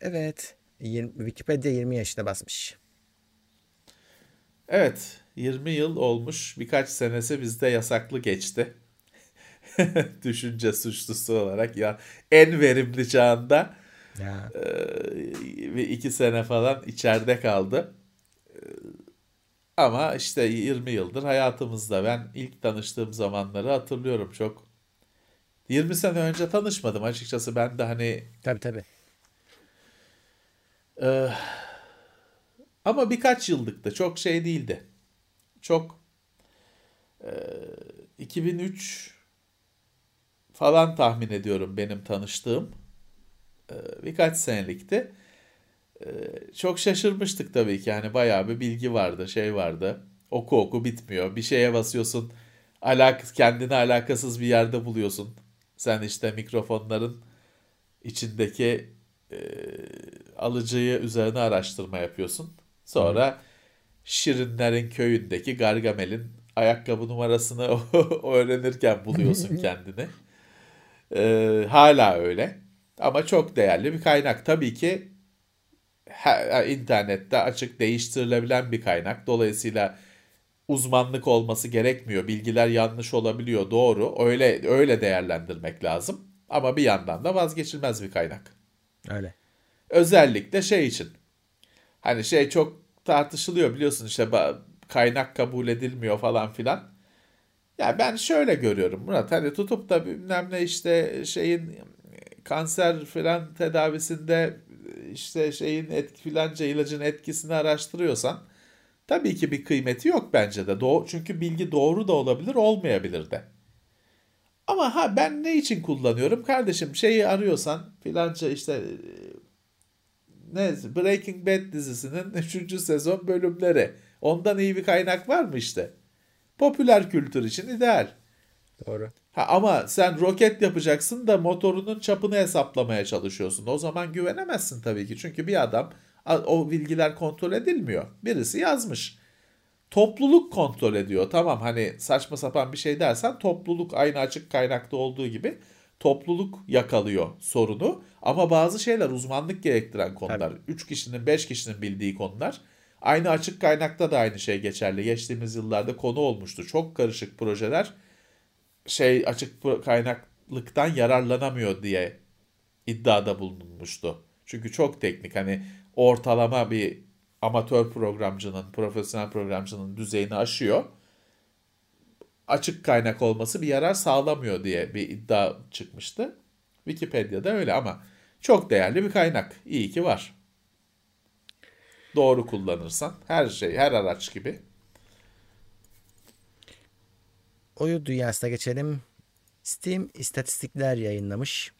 Evet. 20, Wikipedia 20 yaşında basmış. Evet 20 yıl olmuş birkaç senesi bizde yasaklı geçti. Düşünce suçlusu olarak ya en verimli çağında Ya. ve iki sene falan içeride kaldı. Ama işte 20 yıldır hayatımızda ben ilk tanıştığım zamanları hatırlıyorum çok. 20 sene önce tanışmadım açıkçası ben de hani Tabii tabii. Ee, ama birkaç yıllık da çok şey değildi. Çok e, 2003 falan tahmin ediyorum benim tanıştığım. Ee, birkaç senelikti. Ee, çok şaşırmıştık tabii ki. Yani bayağı bir bilgi vardı, şey vardı. Oku oku bitmiyor. Bir şeye basıyorsun. Alak kendini alakasız bir yerde buluyorsun. Sen işte mikrofonların içindeki e, alıcıyı üzerine araştırma yapıyorsun. Sonra Şirinlerin köyündeki Gargamel'in ayakkabı numarasını öğrenirken buluyorsun kendini. E, hala öyle. Ama çok değerli bir kaynak. Tabii ki her, internette açık değiştirilebilen bir kaynak. Dolayısıyla uzmanlık olması gerekmiyor. Bilgiler yanlış olabiliyor. Doğru. Öyle öyle değerlendirmek lazım. Ama bir yandan da vazgeçilmez bir kaynak. Öyle. Özellikle şey için. Hani şey çok tartışılıyor biliyorsun işte kaynak kabul edilmiyor falan filan. Ya ben şöyle görüyorum Murat hani tutup da bilmem ne işte şeyin kanser filan tedavisinde işte şeyin etki filanca ilacın etkisini araştırıyorsan tabii ki bir kıymeti yok bence de. Doğru, çünkü bilgi doğru da olabilir olmayabilir de. Ama ha ben ne için kullanıyorum kardeşim şeyi arıyorsan filanca işte ne Breaking Bad dizisinin 3. sezon bölümleri. Ondan iyi bir kaynak var mı işte? Popüler kültür için ideal. Doğru. Ha, ama sen roket yapacaksın da motorunun çapını hesaplamaya çalışıyorsun. O zaman güvenemezsin tabii ki. Çünkü bir adam o bilgiler kontrol edilmiyor. Birisi yazmış. Topluluk kontrol ediyor. Tamam hani saçma sapan bir şey dersen topluluk aynı açık kaynakta olduğu gibi topluluk yakalıyor sorunu. Ama bazı şeyler uzmanlık gerektiren konular. 3 kişinin 5 kişinin bildiği konular. Aynı açık kaynakta da aynı şey geçerli. Geçtiğimiz yıllarda konu olmuştu. Çok karışık projeler şey açık kaynaklıktan yararlanamıyor diye iddiada bulunmuştu. Çünkü çok teknik hani ortalama bir amatör programcının, profesyonel programcının düzeyini aşıyor. Açık kaynak olması bir yarar sağlamıyor diye bir iddia çıkmıştı. Wikipedia'da öyle ama çok değerli bir kaynak. İyi ki var. Doğru kullanırsan her şey, her araç gibi. Oyun dünyasına geçelim. Steam istatistikler yayınlamış.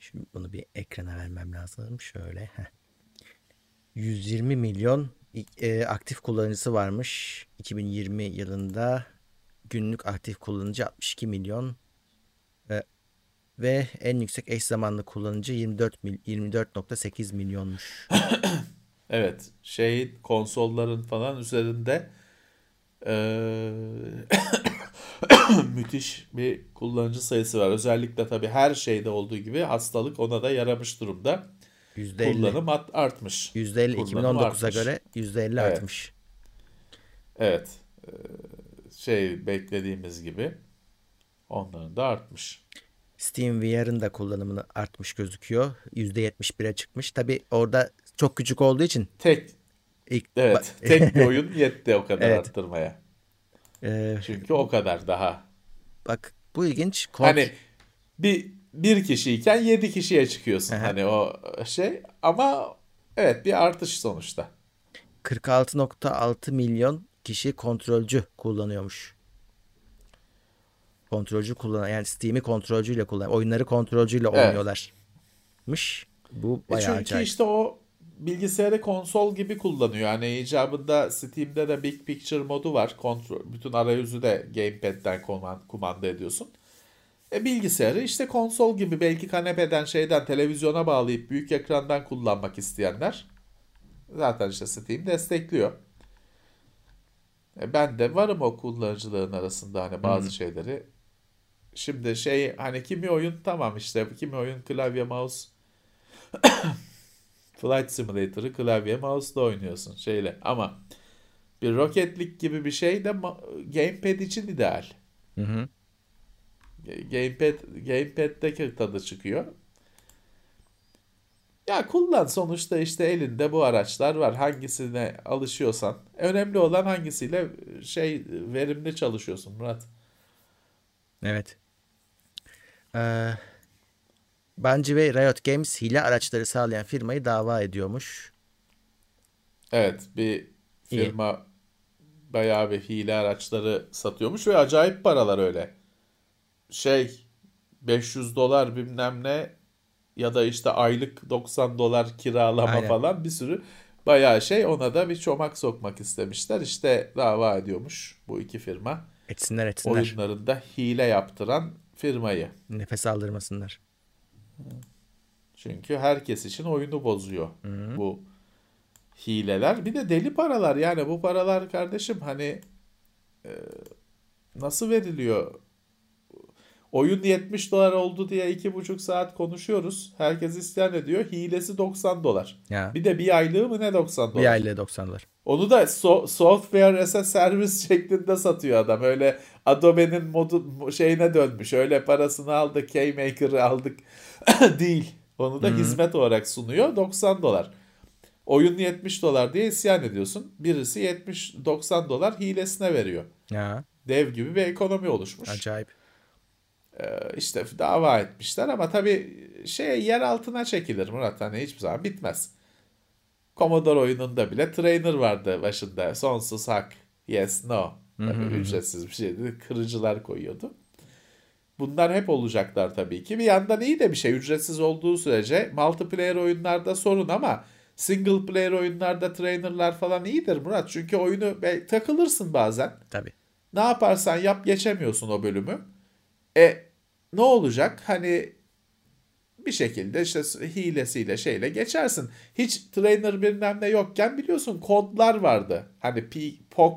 Şimdi bunu bir ekrana vermem lazım. Şöyle. Heh. 120 milyon e, aktif kullanıcısı varmış. 2020 yılında günlük aktif kullanıcı 62 milyon ve, ve en yüksek eş zamanlı kullanıcı 24 mil, 24.8 milyonmuş. Evet, şey konsolların falan üzerinde eee, müthiş bir kullanıcı sayısı var. Özellikle tabii her şeyde olduğu gibi hastalık ona da yaramış durumda. %50. Kullanım art- artmış. %50 Kullanım 2019'a artmış. göre %50 Evet. artmış. Evet. eee, şey beklediğimiz gibi onların da artmış. Steam VR'ın da kullanımını artmış gözüküyor. %71'e çıkmış. Tabi orada çok küçük olduğu için Tek ilk evet, tek bir oyun yetti o kadar Evet. arttırmaya. Ee, Çünkü o kadar daha. bak bu ilginç. Kont- Hani bir bir kişiyken yedi kişiye çıkıyorsun hani o şey ama evet bir artış sonuçta. 46.6 milyon kişi kontrolcü kullanıyormuş. Kontrolcü kullanan yani Steam'i kontrolcüyle kullan oyunları kontrolcüyle Evet. oynuyorlarmış. Bu E bayağı çünkü acayip. işte o bilgisayarı konsol gibi kullanıyor. Yani icabında Steam'de de Big Picture modu var. Kontrol, bütün arayüzü de gamepad'den kuman- kumanda ediyorsun. E bilgisayarı işte konsol gibi belki kanepeden şeyden televizyona bağlayıp büyük ekrandan kullanmak isteyenler zaten işte Steam destekliyor. E ben de varım o kullanıcıların arasında hani bazı şeyleri. Şimdi şey hani kimi oyun tamam işte kimi oyun klavye mouse Flight Simulator'ı klavye mouse'la oynuyorsun şeyle. Ama bir Rocket League gibi bir şey de gamepad için ideal. Hı hı. Gamepad, gamepad'deki tadı çıkıyor. Ya kullan sonuçta işte elinde bu araçlar var. Hangisine alışıyorsan. Önemli olan hangisiyle şey verimli çalışıyorsun Murat. Evet. Ee, Bungie ve Riot Games hile araçları sağlayan firmayı dava ediyormuş. Evet bir firma İyi. bayağı bir hile araçları satıyormuş ve acayip paralar öyle. Şey 500 dolar bilmem ne ya da işte aylık 90 dolar kiralama Aynen. falan bir sürü bayağı şey ona da bir çomak sokmak istemişler. İşte dava ediyormuş bu iki firma. Etsinler etsinler. Oyunlarında hile yaptıran firmayı. Nefes aldırmasınlar. Çünkü herkes için oyunu bozuyor Hı-hı. bu hileler. Bir de deli paralar yani bu paralar kardeşim hani e, nasıl veriliyor? Oyun 70 dolar oldu diye iki buçuk saat konuşuyoruz. Herkes isyan ediyor. Hilesi 90 dolar. Ya. Bir de bir aylığı mı ne 90 dolar? Bir aylığı 90 dolar. Onu da so- software as a service şeklinde satıyor adam. Öyle Adobe'nin modu şeyine dönmüş. Öyle parasını aldık, Keymaker'ı aldık değil. Onu da hmm. hizmet olarak sunuyor. 90 dolar. Oyun 70 dolar diye isyan ediyorsun. Birisi 70-90 dolar hilesine veriyor. Ya. Dev gibi bir ekonomi oluşmuş. Acayip. Ee, işte dava etmişler ama tabii şey yer altına çekilir Murat. Hani hiçbir zaman bitmez. Commodore oyununda bile trainer vardı başında. Sonsuz hak. Yes, no. Tabii ücretsiz bir şeydi. Kırıcılar koyuyordu. Bunlar hep olacaklar tabii ki. Bir yandan iyi de bir şey. Ücretsiz olduğu sürece multiplayer oyunlarda sorun ama single player oyunlarda trainerlar falan iyidir Murat. Çünkü oyunu takılırsın bazen. Tabii. Ne yaparsan yap geçemiyorsun o bölümü. E ne olacak? Hani bir şekilde işte hilesiyle şeyle geçersin. Hiç trainer bilmem ne yokken biliyorsun kodlar vardı. Hani P, POC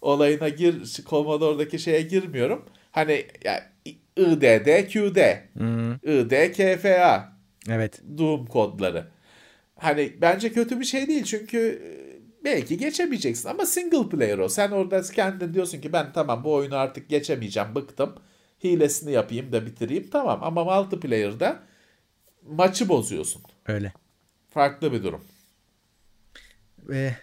olayına gir, Commodore'daki şeye girmiyorum. Hani yani IDD, QD, hmm. ID, KFA. Evet. Doom kodları. Hani bence kötü bir şey değil çünkü e, belki geçemeyeceksin ama single player o. Sen orada kendin diyorsun ki ben tamam bu oyunu artık geçemeyeceğim, bıktım. Hilesini yapayım da bitireyim tamam ama multiplayer'da maçı bozuyorsun. Öyle. Farklı bir durum. Ve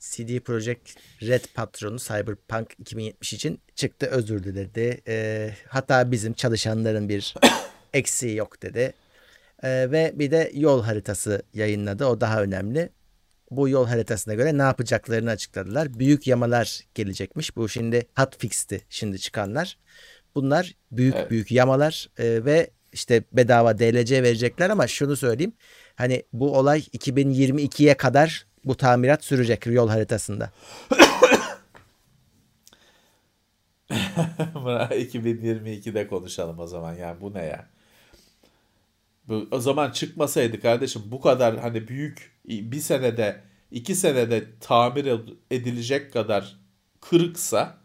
CD Projekt Red patronu Cyberpunk 2070 için çıktı özür diledi. E, hatta bizim çalışanların bir eksiği yok dedi. E, ve bir de yol haritası yayınladı. O daha önemli. Bu yol haritasına göre ne yapacaklarını açıkladılar. Büyük yamalar gelecekmiş. Bu şimdi hotfix'ti şimdi çıkanlar. Bunlar büyük evet. büyük yamalar e, ve işte bedava DLC verecekler ama şunu söyleyeyim. Hani bu olay 2022'ye kadar bu tamirat sürecek yol haritasında. 2022'de konuşalım o zaman yani bu ne ya? Bu, o zaman çıkmasaydı kardeşim bu kadar hani büyük bir senede iki senede tamir edilecek kadar kırıksa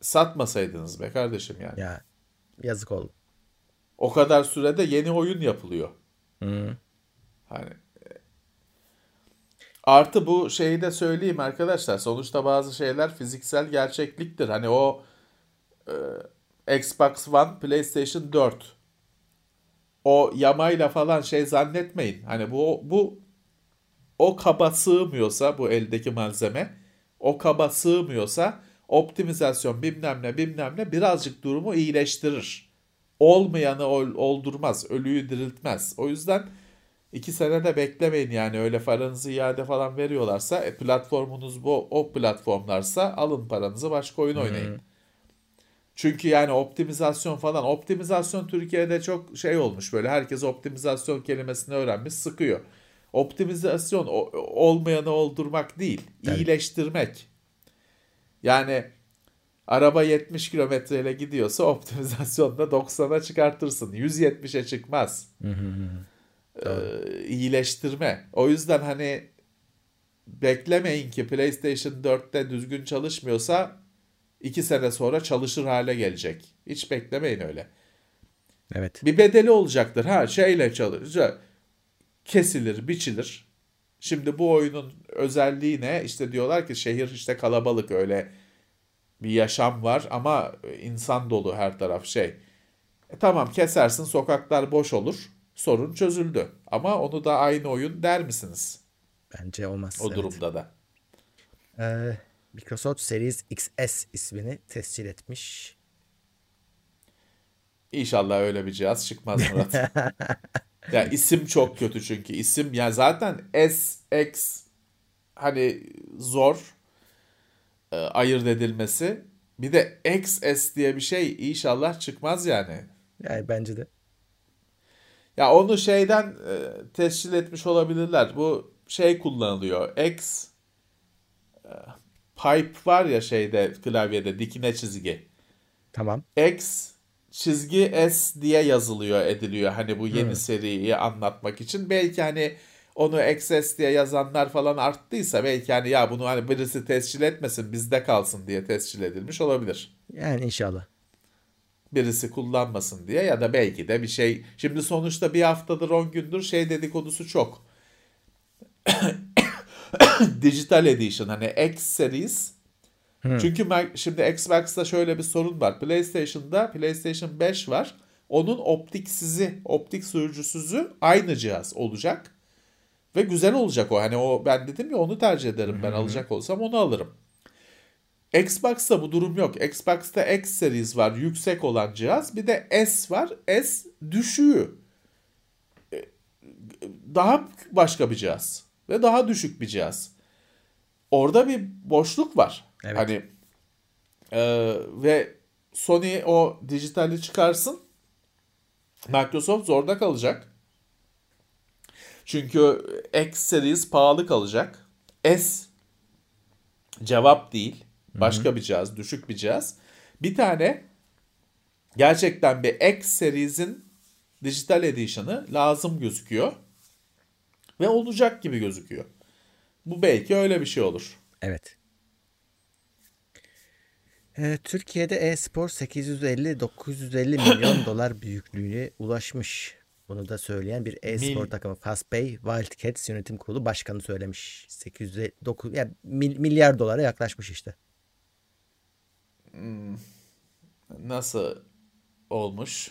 satmasaydınız be kardeşim yani. Ya yazık oldu. O kadar sürede yeni oyun yapılıyor. Hı. Hani e, artı bu şeyi de söyleyeyim arkadaşlar. Sonuçta bazı şeyler fiziksel gerçekliktir. Hani o e, Xbox One, PlayStation 4 o yamayla falan şey zannetmeyin. Hani bu bu o kaba sığmıyorsa bu eldeki malzeme o kaba sığmıyorsa optimizasyon bilmem ne bilmem ne birazcık durumu iyileştirir. Olmayanı ol, oldurmaz, ölüyü diriltmez. O yüzden iki sene de beklemeyin yani öyle paranızı iade falan veriyorlarsa e, platformunuz bu o platformlarsa alın paranızı başka oyun oynayın. Hmm. Çünkü yani optimizasyon falan optimizasyon Türkiye'de çok şey olmuş böyle herkes optimizasyon kelimesini öğrenmiş sıkıyor. Optimizasyon olmayanı oldurmak değil, evet. iyileştirmek. Yani araba 70 kilometre ile gidiyorsa optimizasyonda 90'a çıkartırsın. 170'e çıkmaz. ee, iyileştirme. O yüzden hani beklemeyin ki PlayStation 4'te düzgün çalışmıyorsa 2 sene sonra çalışır hale gelecek. Hiç beklemeyin öyle. Evet. Bir bedeli olacaktır. Ha şeyle çalışacak. kesilir, biçilir. Şimdi bu oyunun özelliği ne? İşte diyorlar ki şehir işte kalabalık öyle bir yaşam var ama insan dolu her taraf şey. E tamam kesersin sokaklar boş olur. Sorun çözüldü. Ama onu da aynı oyun der misiniz? Bence olmaz. O evet. durumda da. Ee, Microsoft Series XS ismini tescil etmiş. İnşallah öyle bir cihaz çıkmaz Murat. ya isim çok kötü çünkü isim ya zaten S X hani zor e, ayırt edilmesi. Bir de XS diye bir şey inşallah çıkmaz yani. Yani bence de. Ya onu şeyden e, tescil etmiş olabilirler. Bu şey kullanılıyor. X e, pipe var ya şeyde klavyede dikine çizgi. Tamam. X çizgi S diye yazılıyor ediliyor hani bu yeni seriyi anlatmak için. Belki hani onu XS diye yazanlar falan arttıysa belki hani ya bunu hani birisi tescil etmesin bizde kalsın diye tescil edilmiş olabilir. Yani inşallah. Birisi kullanmasın diye ya da belki de bir şey. Şimdi sonuçta bir haftadır 10 gündür şey dedikodusu çok. Digital Edition hani X Series çünkü Mac- şimdi Xbox'ta şöyle bir sorun var. PlayStation'da PlayStation 5 var. Onun optiksizi, optik sürücüsüzü aynı cihaz olacak. Ve güzel olacak o. Hani o ben dedim ya onu tercih ederim ben alacak olsam onu alırım. Xbox'ta bu durum yok. Xbox'ta X series var yüksek olan cihaz. Bir de S var. S düşüğü. E, Daha başka bir cihaz. Ve daha düşük bir cihaz. Orada bir boşluk var. Evet. Hani e, ve Sony o dijitali çıkarsın. Microsoft zorda kalacak. Çünkü X series pahalı kalacak. S cevap değil. Başka bir cihaz, düşük bir cihaz. Bir tane gerçekten bir X series'in dijital edition'ı lazım gözüküyor. Ve olacak gibi gözüküyor. Bu belki öyle bir şey olur. Evet. Ee, Türkiye'de e-spor 850-950 milyon dolar büyüklüğüne ulaşmış. Bunu da söyleyen bir e-spor Mil- takımı Fastpay Wildcats yönetim kurulu başkanı söylemiş. 809 yani mil- milyar dolara yaklaşmış işte. Nasıl olmuş?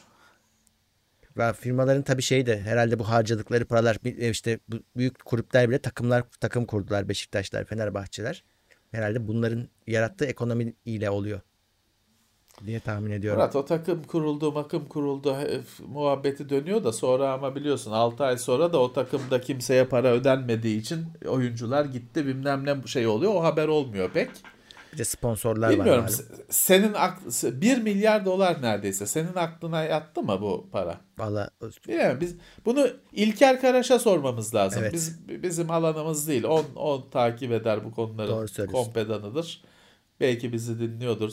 Ve firmaların tabii şey de herhalde bu harcadıkları paralar e, işte büyük kulüpler bile takımlar takım kurdular Beşiktaşlar, Fenerbahçeler. Herhalde bunların yarattığı ekonomi ile oluyor diye tahmin ediyorum. Murat o takım kuruldu, makım kuruldu muhabbeti dönüyor da sonra ama biliyorsun 6 ay sonra da o takımda kimseye para ödenmediği için oyuncular gitti bilmem ne şey oluyor. O haber olmuyor pek. Bir de sponsorlar Bilmiyorum. var se- Senin aklı 1 milyar dolar neredeyse. Senin aklına yattı mı bu para? Valla Bilmiyorum. Biz bunu İlker Karaş'a sormamız lazım. Evet. Biz bizim alanımız değil. On on takip eder bu konuları. Doğru söylüyorsun. Kompedanıdır. Belki bizi dinliyordur.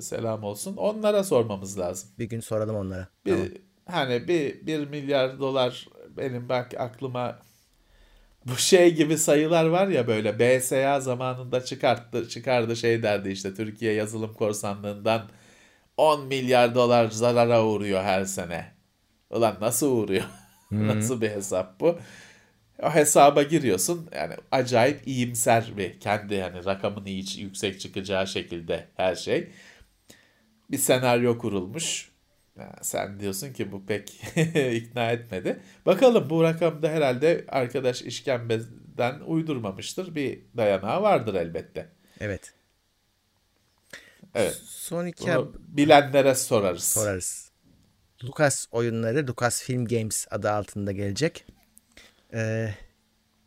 Selam olsun. Onlara sormamız lazım. bir gün soralım onlara. Bir, Tamam. Hani bir, bir milyar dolar benim bak aklıma bu şey gibi sayılar var ya böyle BSA zamanında çıkarttı çıkardı şey derdi işte Türkiye yazılım korsanlığından 10 milyar dolar zarara uğruyor her sene. Ulan nasıl uğruyor? nasıl bir hesap bu? O hesaba giriyorsun yani acayip iyimser bir kendi yani rakamın iyi yüksek çıkacağı şekilde her şey. Bir senaryo kurulmuş. Ya sen diyorsun ki bu pek ikna etmedi. Bakalım bu rakamda herhalde arkadaş işkembeden uydurmamıştır. Bir dayanağı vardır elbette. Evet. Evet. Son iki Bunu bilenlere sorarız. sorarız. Lucas oyunları Lucasfilm Games adı altında gelecek. Ee,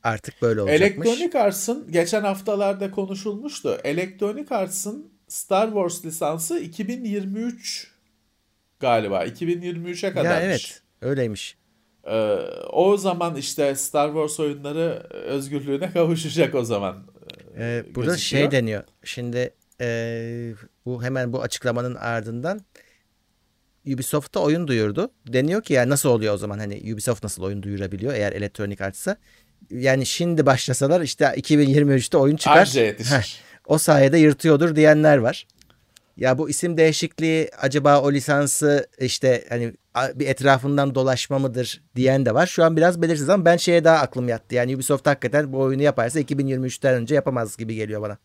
artık böyle olacakmış. Electronic Arts'ın geçen haftalarda konuşulmuştu. Electronic Arts'ın Star Wars lisansı 2023 galiba. 2023'e ya kadarmış. evet öyleymiş. Ee, o zaman işte Star Wars oyunları özgürlüğüne kavuşacak o zaman. Ee, burada gözüküyor. şey deniyor. Şimdi ee, bu hemen bu açıklamanın ardından Ubisoft'ta oyun duyurdu. Deniyor ki ya nasıl oluyor o zaman hani Ubisoft nasıl oyun duyurabiliyor eğer Electronic Arts'a? Yani şimdi başlasalar işte 2023'te oyun çıkar. Heh, o sayede yırtıyordur diyenler var. ya bu isim değişikliği acaba o lisansı işte hani bir etrafından dolaşma mıdır diyen de var. Şu an biraz belirsiz ama ben şeye daha aklım yattı. Yani Ubisoft hakikaten bu oyunu yaparsa 2023'ten önce yapamaz gibi geliyor bana.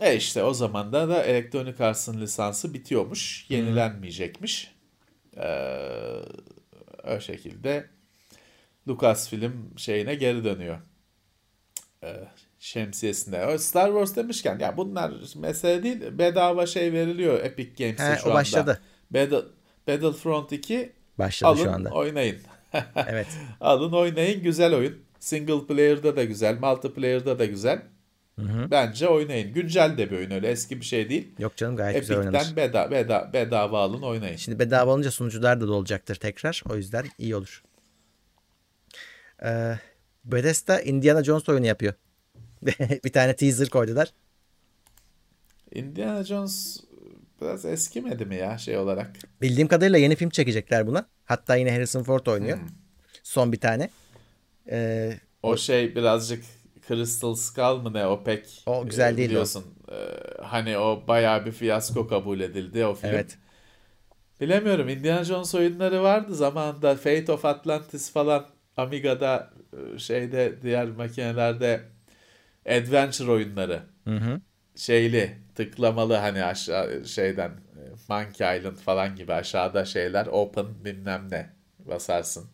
E işte o zaman da, da Electronic Arts'ın lisansı bitiyormuş. Yenilenmeyecekmiş. Ee, o şekilde Lucasfilm şeyine geri dönüyor. Ee, şemsiyesinde. O Star Wars demişken ya bunlar mesele değil. Bedava şey veriliyor Epic Games'e şu anda. başladı. Battle, Battlefront 2 Başladı alın şu anda. oynayın. Evet. Alın oynayın güzel oyun. Single player'da da güzel, multiplayer'da da güzel. Bence oynayın. Güncel de bir oyun öyle eski bir şey değil. Yok canım gayet güzel oynanır. Epic'ten beda, beda, bedava alın oynayın. Şimdi bedava olunca sunucular da dolacaktır tekrar. O yüzden iyi olur. Ee, Bethesda Indiana Jones oyunu yapıyor. bir tane teaser koydular. Indiana Jones biraz eskimedi mi ya şey olarak? Bildiğim kadarıyla yeni film çekecekler buna. Hatta yine Harrison Ford oynuyor. Hmm. Son bir tane. Ee, O şey birazcık Crystal Skull mı ne o pek O güzel e, değil o. biliyorsun. E, hani o bayağı bir fiyasko kabul edildi o film. evet. Bilemiyorum Indiana Jones oyunları vardı zamanında Fate of Atlantis falan Amiga'da e, şeyde diğer makinelerde adventure oyunları. Hı hı. şeyli tıklamalı hani aşağı şeyden e, Monkey Island falan gibi aşağıda şeyler open bilmem ne basarsın.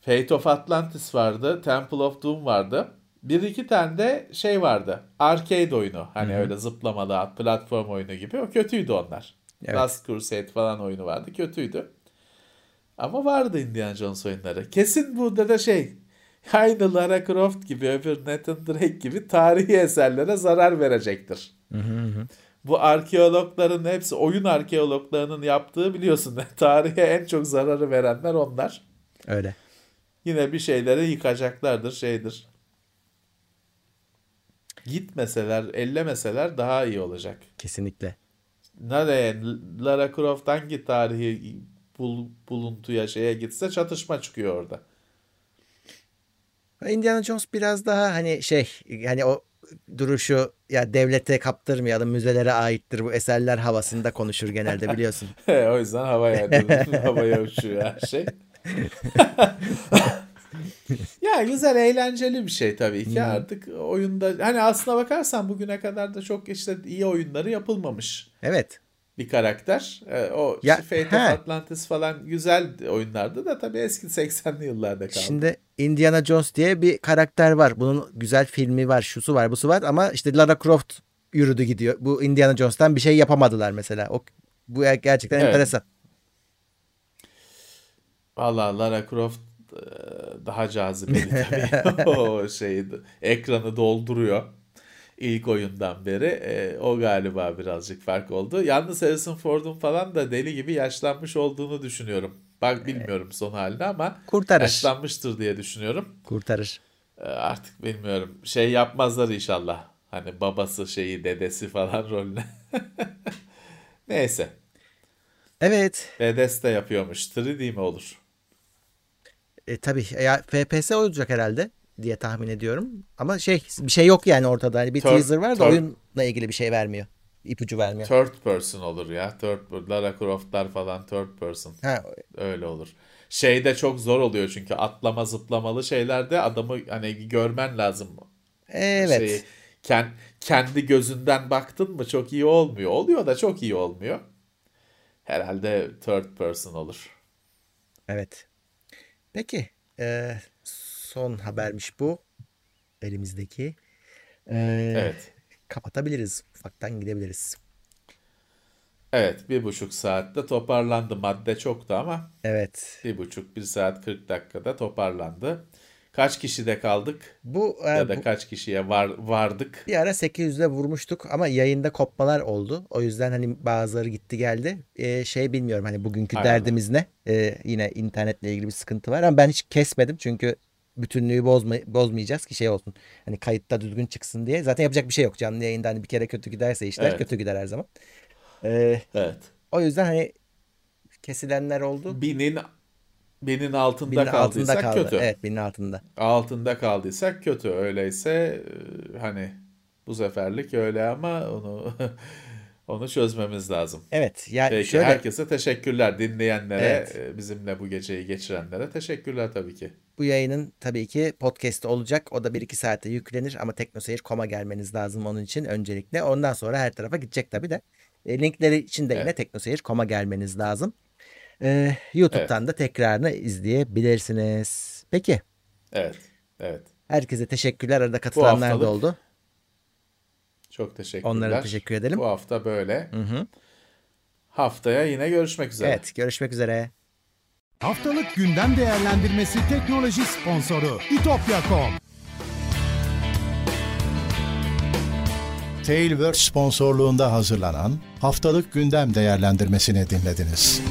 Fate of Atlantis vardı. Temple of Doom vardı. Bir iki tane de şey vardı. Arcade oyunu. Hani öyle zıplamalı at- platform oyunu gibi. O kötüydü onlar. Evet. Last Crusade falan oyunu vardı. Kötüydü. Ama vardı Indiana Jones oyunları. Kesin burada da şey aynı Lara Croft gibi öbür Nathan Drake gibi tarihi eserlere zarar verecektir. Bu arkeologların hepsi oyun arkeologlarının yaptığı biliyorsun. Tarihe en çok zararı verenler onlar. Öyle. Yine bir şeyleri yıkacaklardır şeydir. Gitmeseler, ellemeseler daha iyi olacak. Kesinlikle. Nereye? Lara Croft hangi tarihi bul, buluntuya şeye gitse çatışma çıkıyor orada. Indiana Jones biraz daha hani şey hani o duruşu ya devlete kaptırmayalım müzelere aittir bu eserler havasında konuşur genelde biliyorsun. o yüzden havaya havaya uçuyor her şey. ya güzel eğlenceli bir şey tabii ki artık oyunda hani aslına bakarsan bugüne kadar da çok işte iyi oyunları yapılmamış Evet. bir karakter. Ee, o Ya, Fate he. of Atlantis falan güzel oyunlardı da tabii eski 80'li yıllarda kaldı. Şimdi Indiana Jones diye bir karakter var. Bunun güzel filmi var, şusu var, busu var ama işte Lara Croft yürüdü gidiyor. Bu Indiana Jones'tan bir şey yapamadılar mesela. O bu gerçekten Evet. enteresan. Valla Lara Croft daha cazibeli tabii. o şeyi ekranı dolduruyor. İlk oyundan beri. E, o galiba birazcık fark oldu. Yalnız Harrison Ford'un falan da deli gibi yaşlanmış olduğunu düşünüyorum. Bak bilmiyorum son halini ama Kurtarır. yaşlanmıştır diye düşünüyorum. Kurtarır. E, artık bilmiyorum. Şey yapmazlar inşallah. Hani babası şeyi dedesi falan rolüne. Neyse. Evet. Bethesda yapıyormuş. 3D mi olur? E, tabii ya FPS olacak herhalde diye tahmin ediyorum. Ama şey bir şey yok yani ortada. Hani bir Third- teaser var da third- oyunla ilgili bir şey vermiyor. İpucu vermiyor. Third person olur ya. Third Lara Croft'lar falan third person. Ha, Öyle olur. Şeyde çok zor oluyor çünkü atlama zıplamalı şeylerde adamı hani görmen lazım. evet. Şeyi, ken- kendi gözünden baktın mı çok iyi olmuyor. Oluyor da çok iyi olmuyor. Herhalde third person olur. Evet. Peki. e, son habermiş bu. Elimizdeki. E, Evet. Kapatabiliriz. Ufaktan gidebiliriz. Evet bir buçuk saatte toparlandı. Madde çoktu ama Evet. bir buçuk bir saat 40 dakikada toparlandı. Kaç kişide kaldık? Bu, e, Ya da bu- kaç kişiye var, vardık? bir ara 800'de vurmuştuk ama yayında kopmalar oldu. O yüzden hani bazıları gitti geldi. E, şey bilmiyorum hani bugünkü Allah. derdimiz ne? E, yine internetle ilgili bir sıkıntı var ama ben hiç kesmedim çünkü bütünlüğü bozma, bozmayacağız ki şey olsun. Hani kayıtta düzgün çıksın diye. Zaten yapacak bir şey yok canlı yayında hani bir kere kötü giderse işler Evet. kötü gider her zaman. E, Evet. o yüzden hani kesilenler oldu. Binin binin altında Binin altında kaldıysak kaldı. kötü. Evet binin altında. Altında kaldıysak kötü. Öyleyse e, hani Bu seferlik öyle ama onu onu çözmemiz lazım. Evet. Ya Peki şöyle herkese teşekkürler dinleyenlere, Evet. e, bizimle bu geceyi geçirenlere teşekkürler tabii ki. bu yayının tabii ki podcast'ı olacak. O da 1-2 saate yüklenir ama teknoseyir.com'a gelmeniz lazım onun için öncelikle. Ondan sonra her tarafa gidecek tabii de. E, linkleri için de yine Evet. teknoseyir.com'a gelmeniz lazım. E, YouTube'dan da tekrarını izleyebilirsiniz. Peki. Evet. Evet. Herkese teşekkürler. Arada katılanlar da oldu. Çok teşekkürler. Onlara teşekkür edelim. Bu hafta böyle. Hı hı. Haftaya yine görüşmek üzere. Evet. Görüşmek üzere. Haftalık gündem değerlendirmesi teknoloji sponsoru itopya.com. Tailwords sponsorluğunda hazırlanan haftalık gündem değerlendirmesini dinlediniz.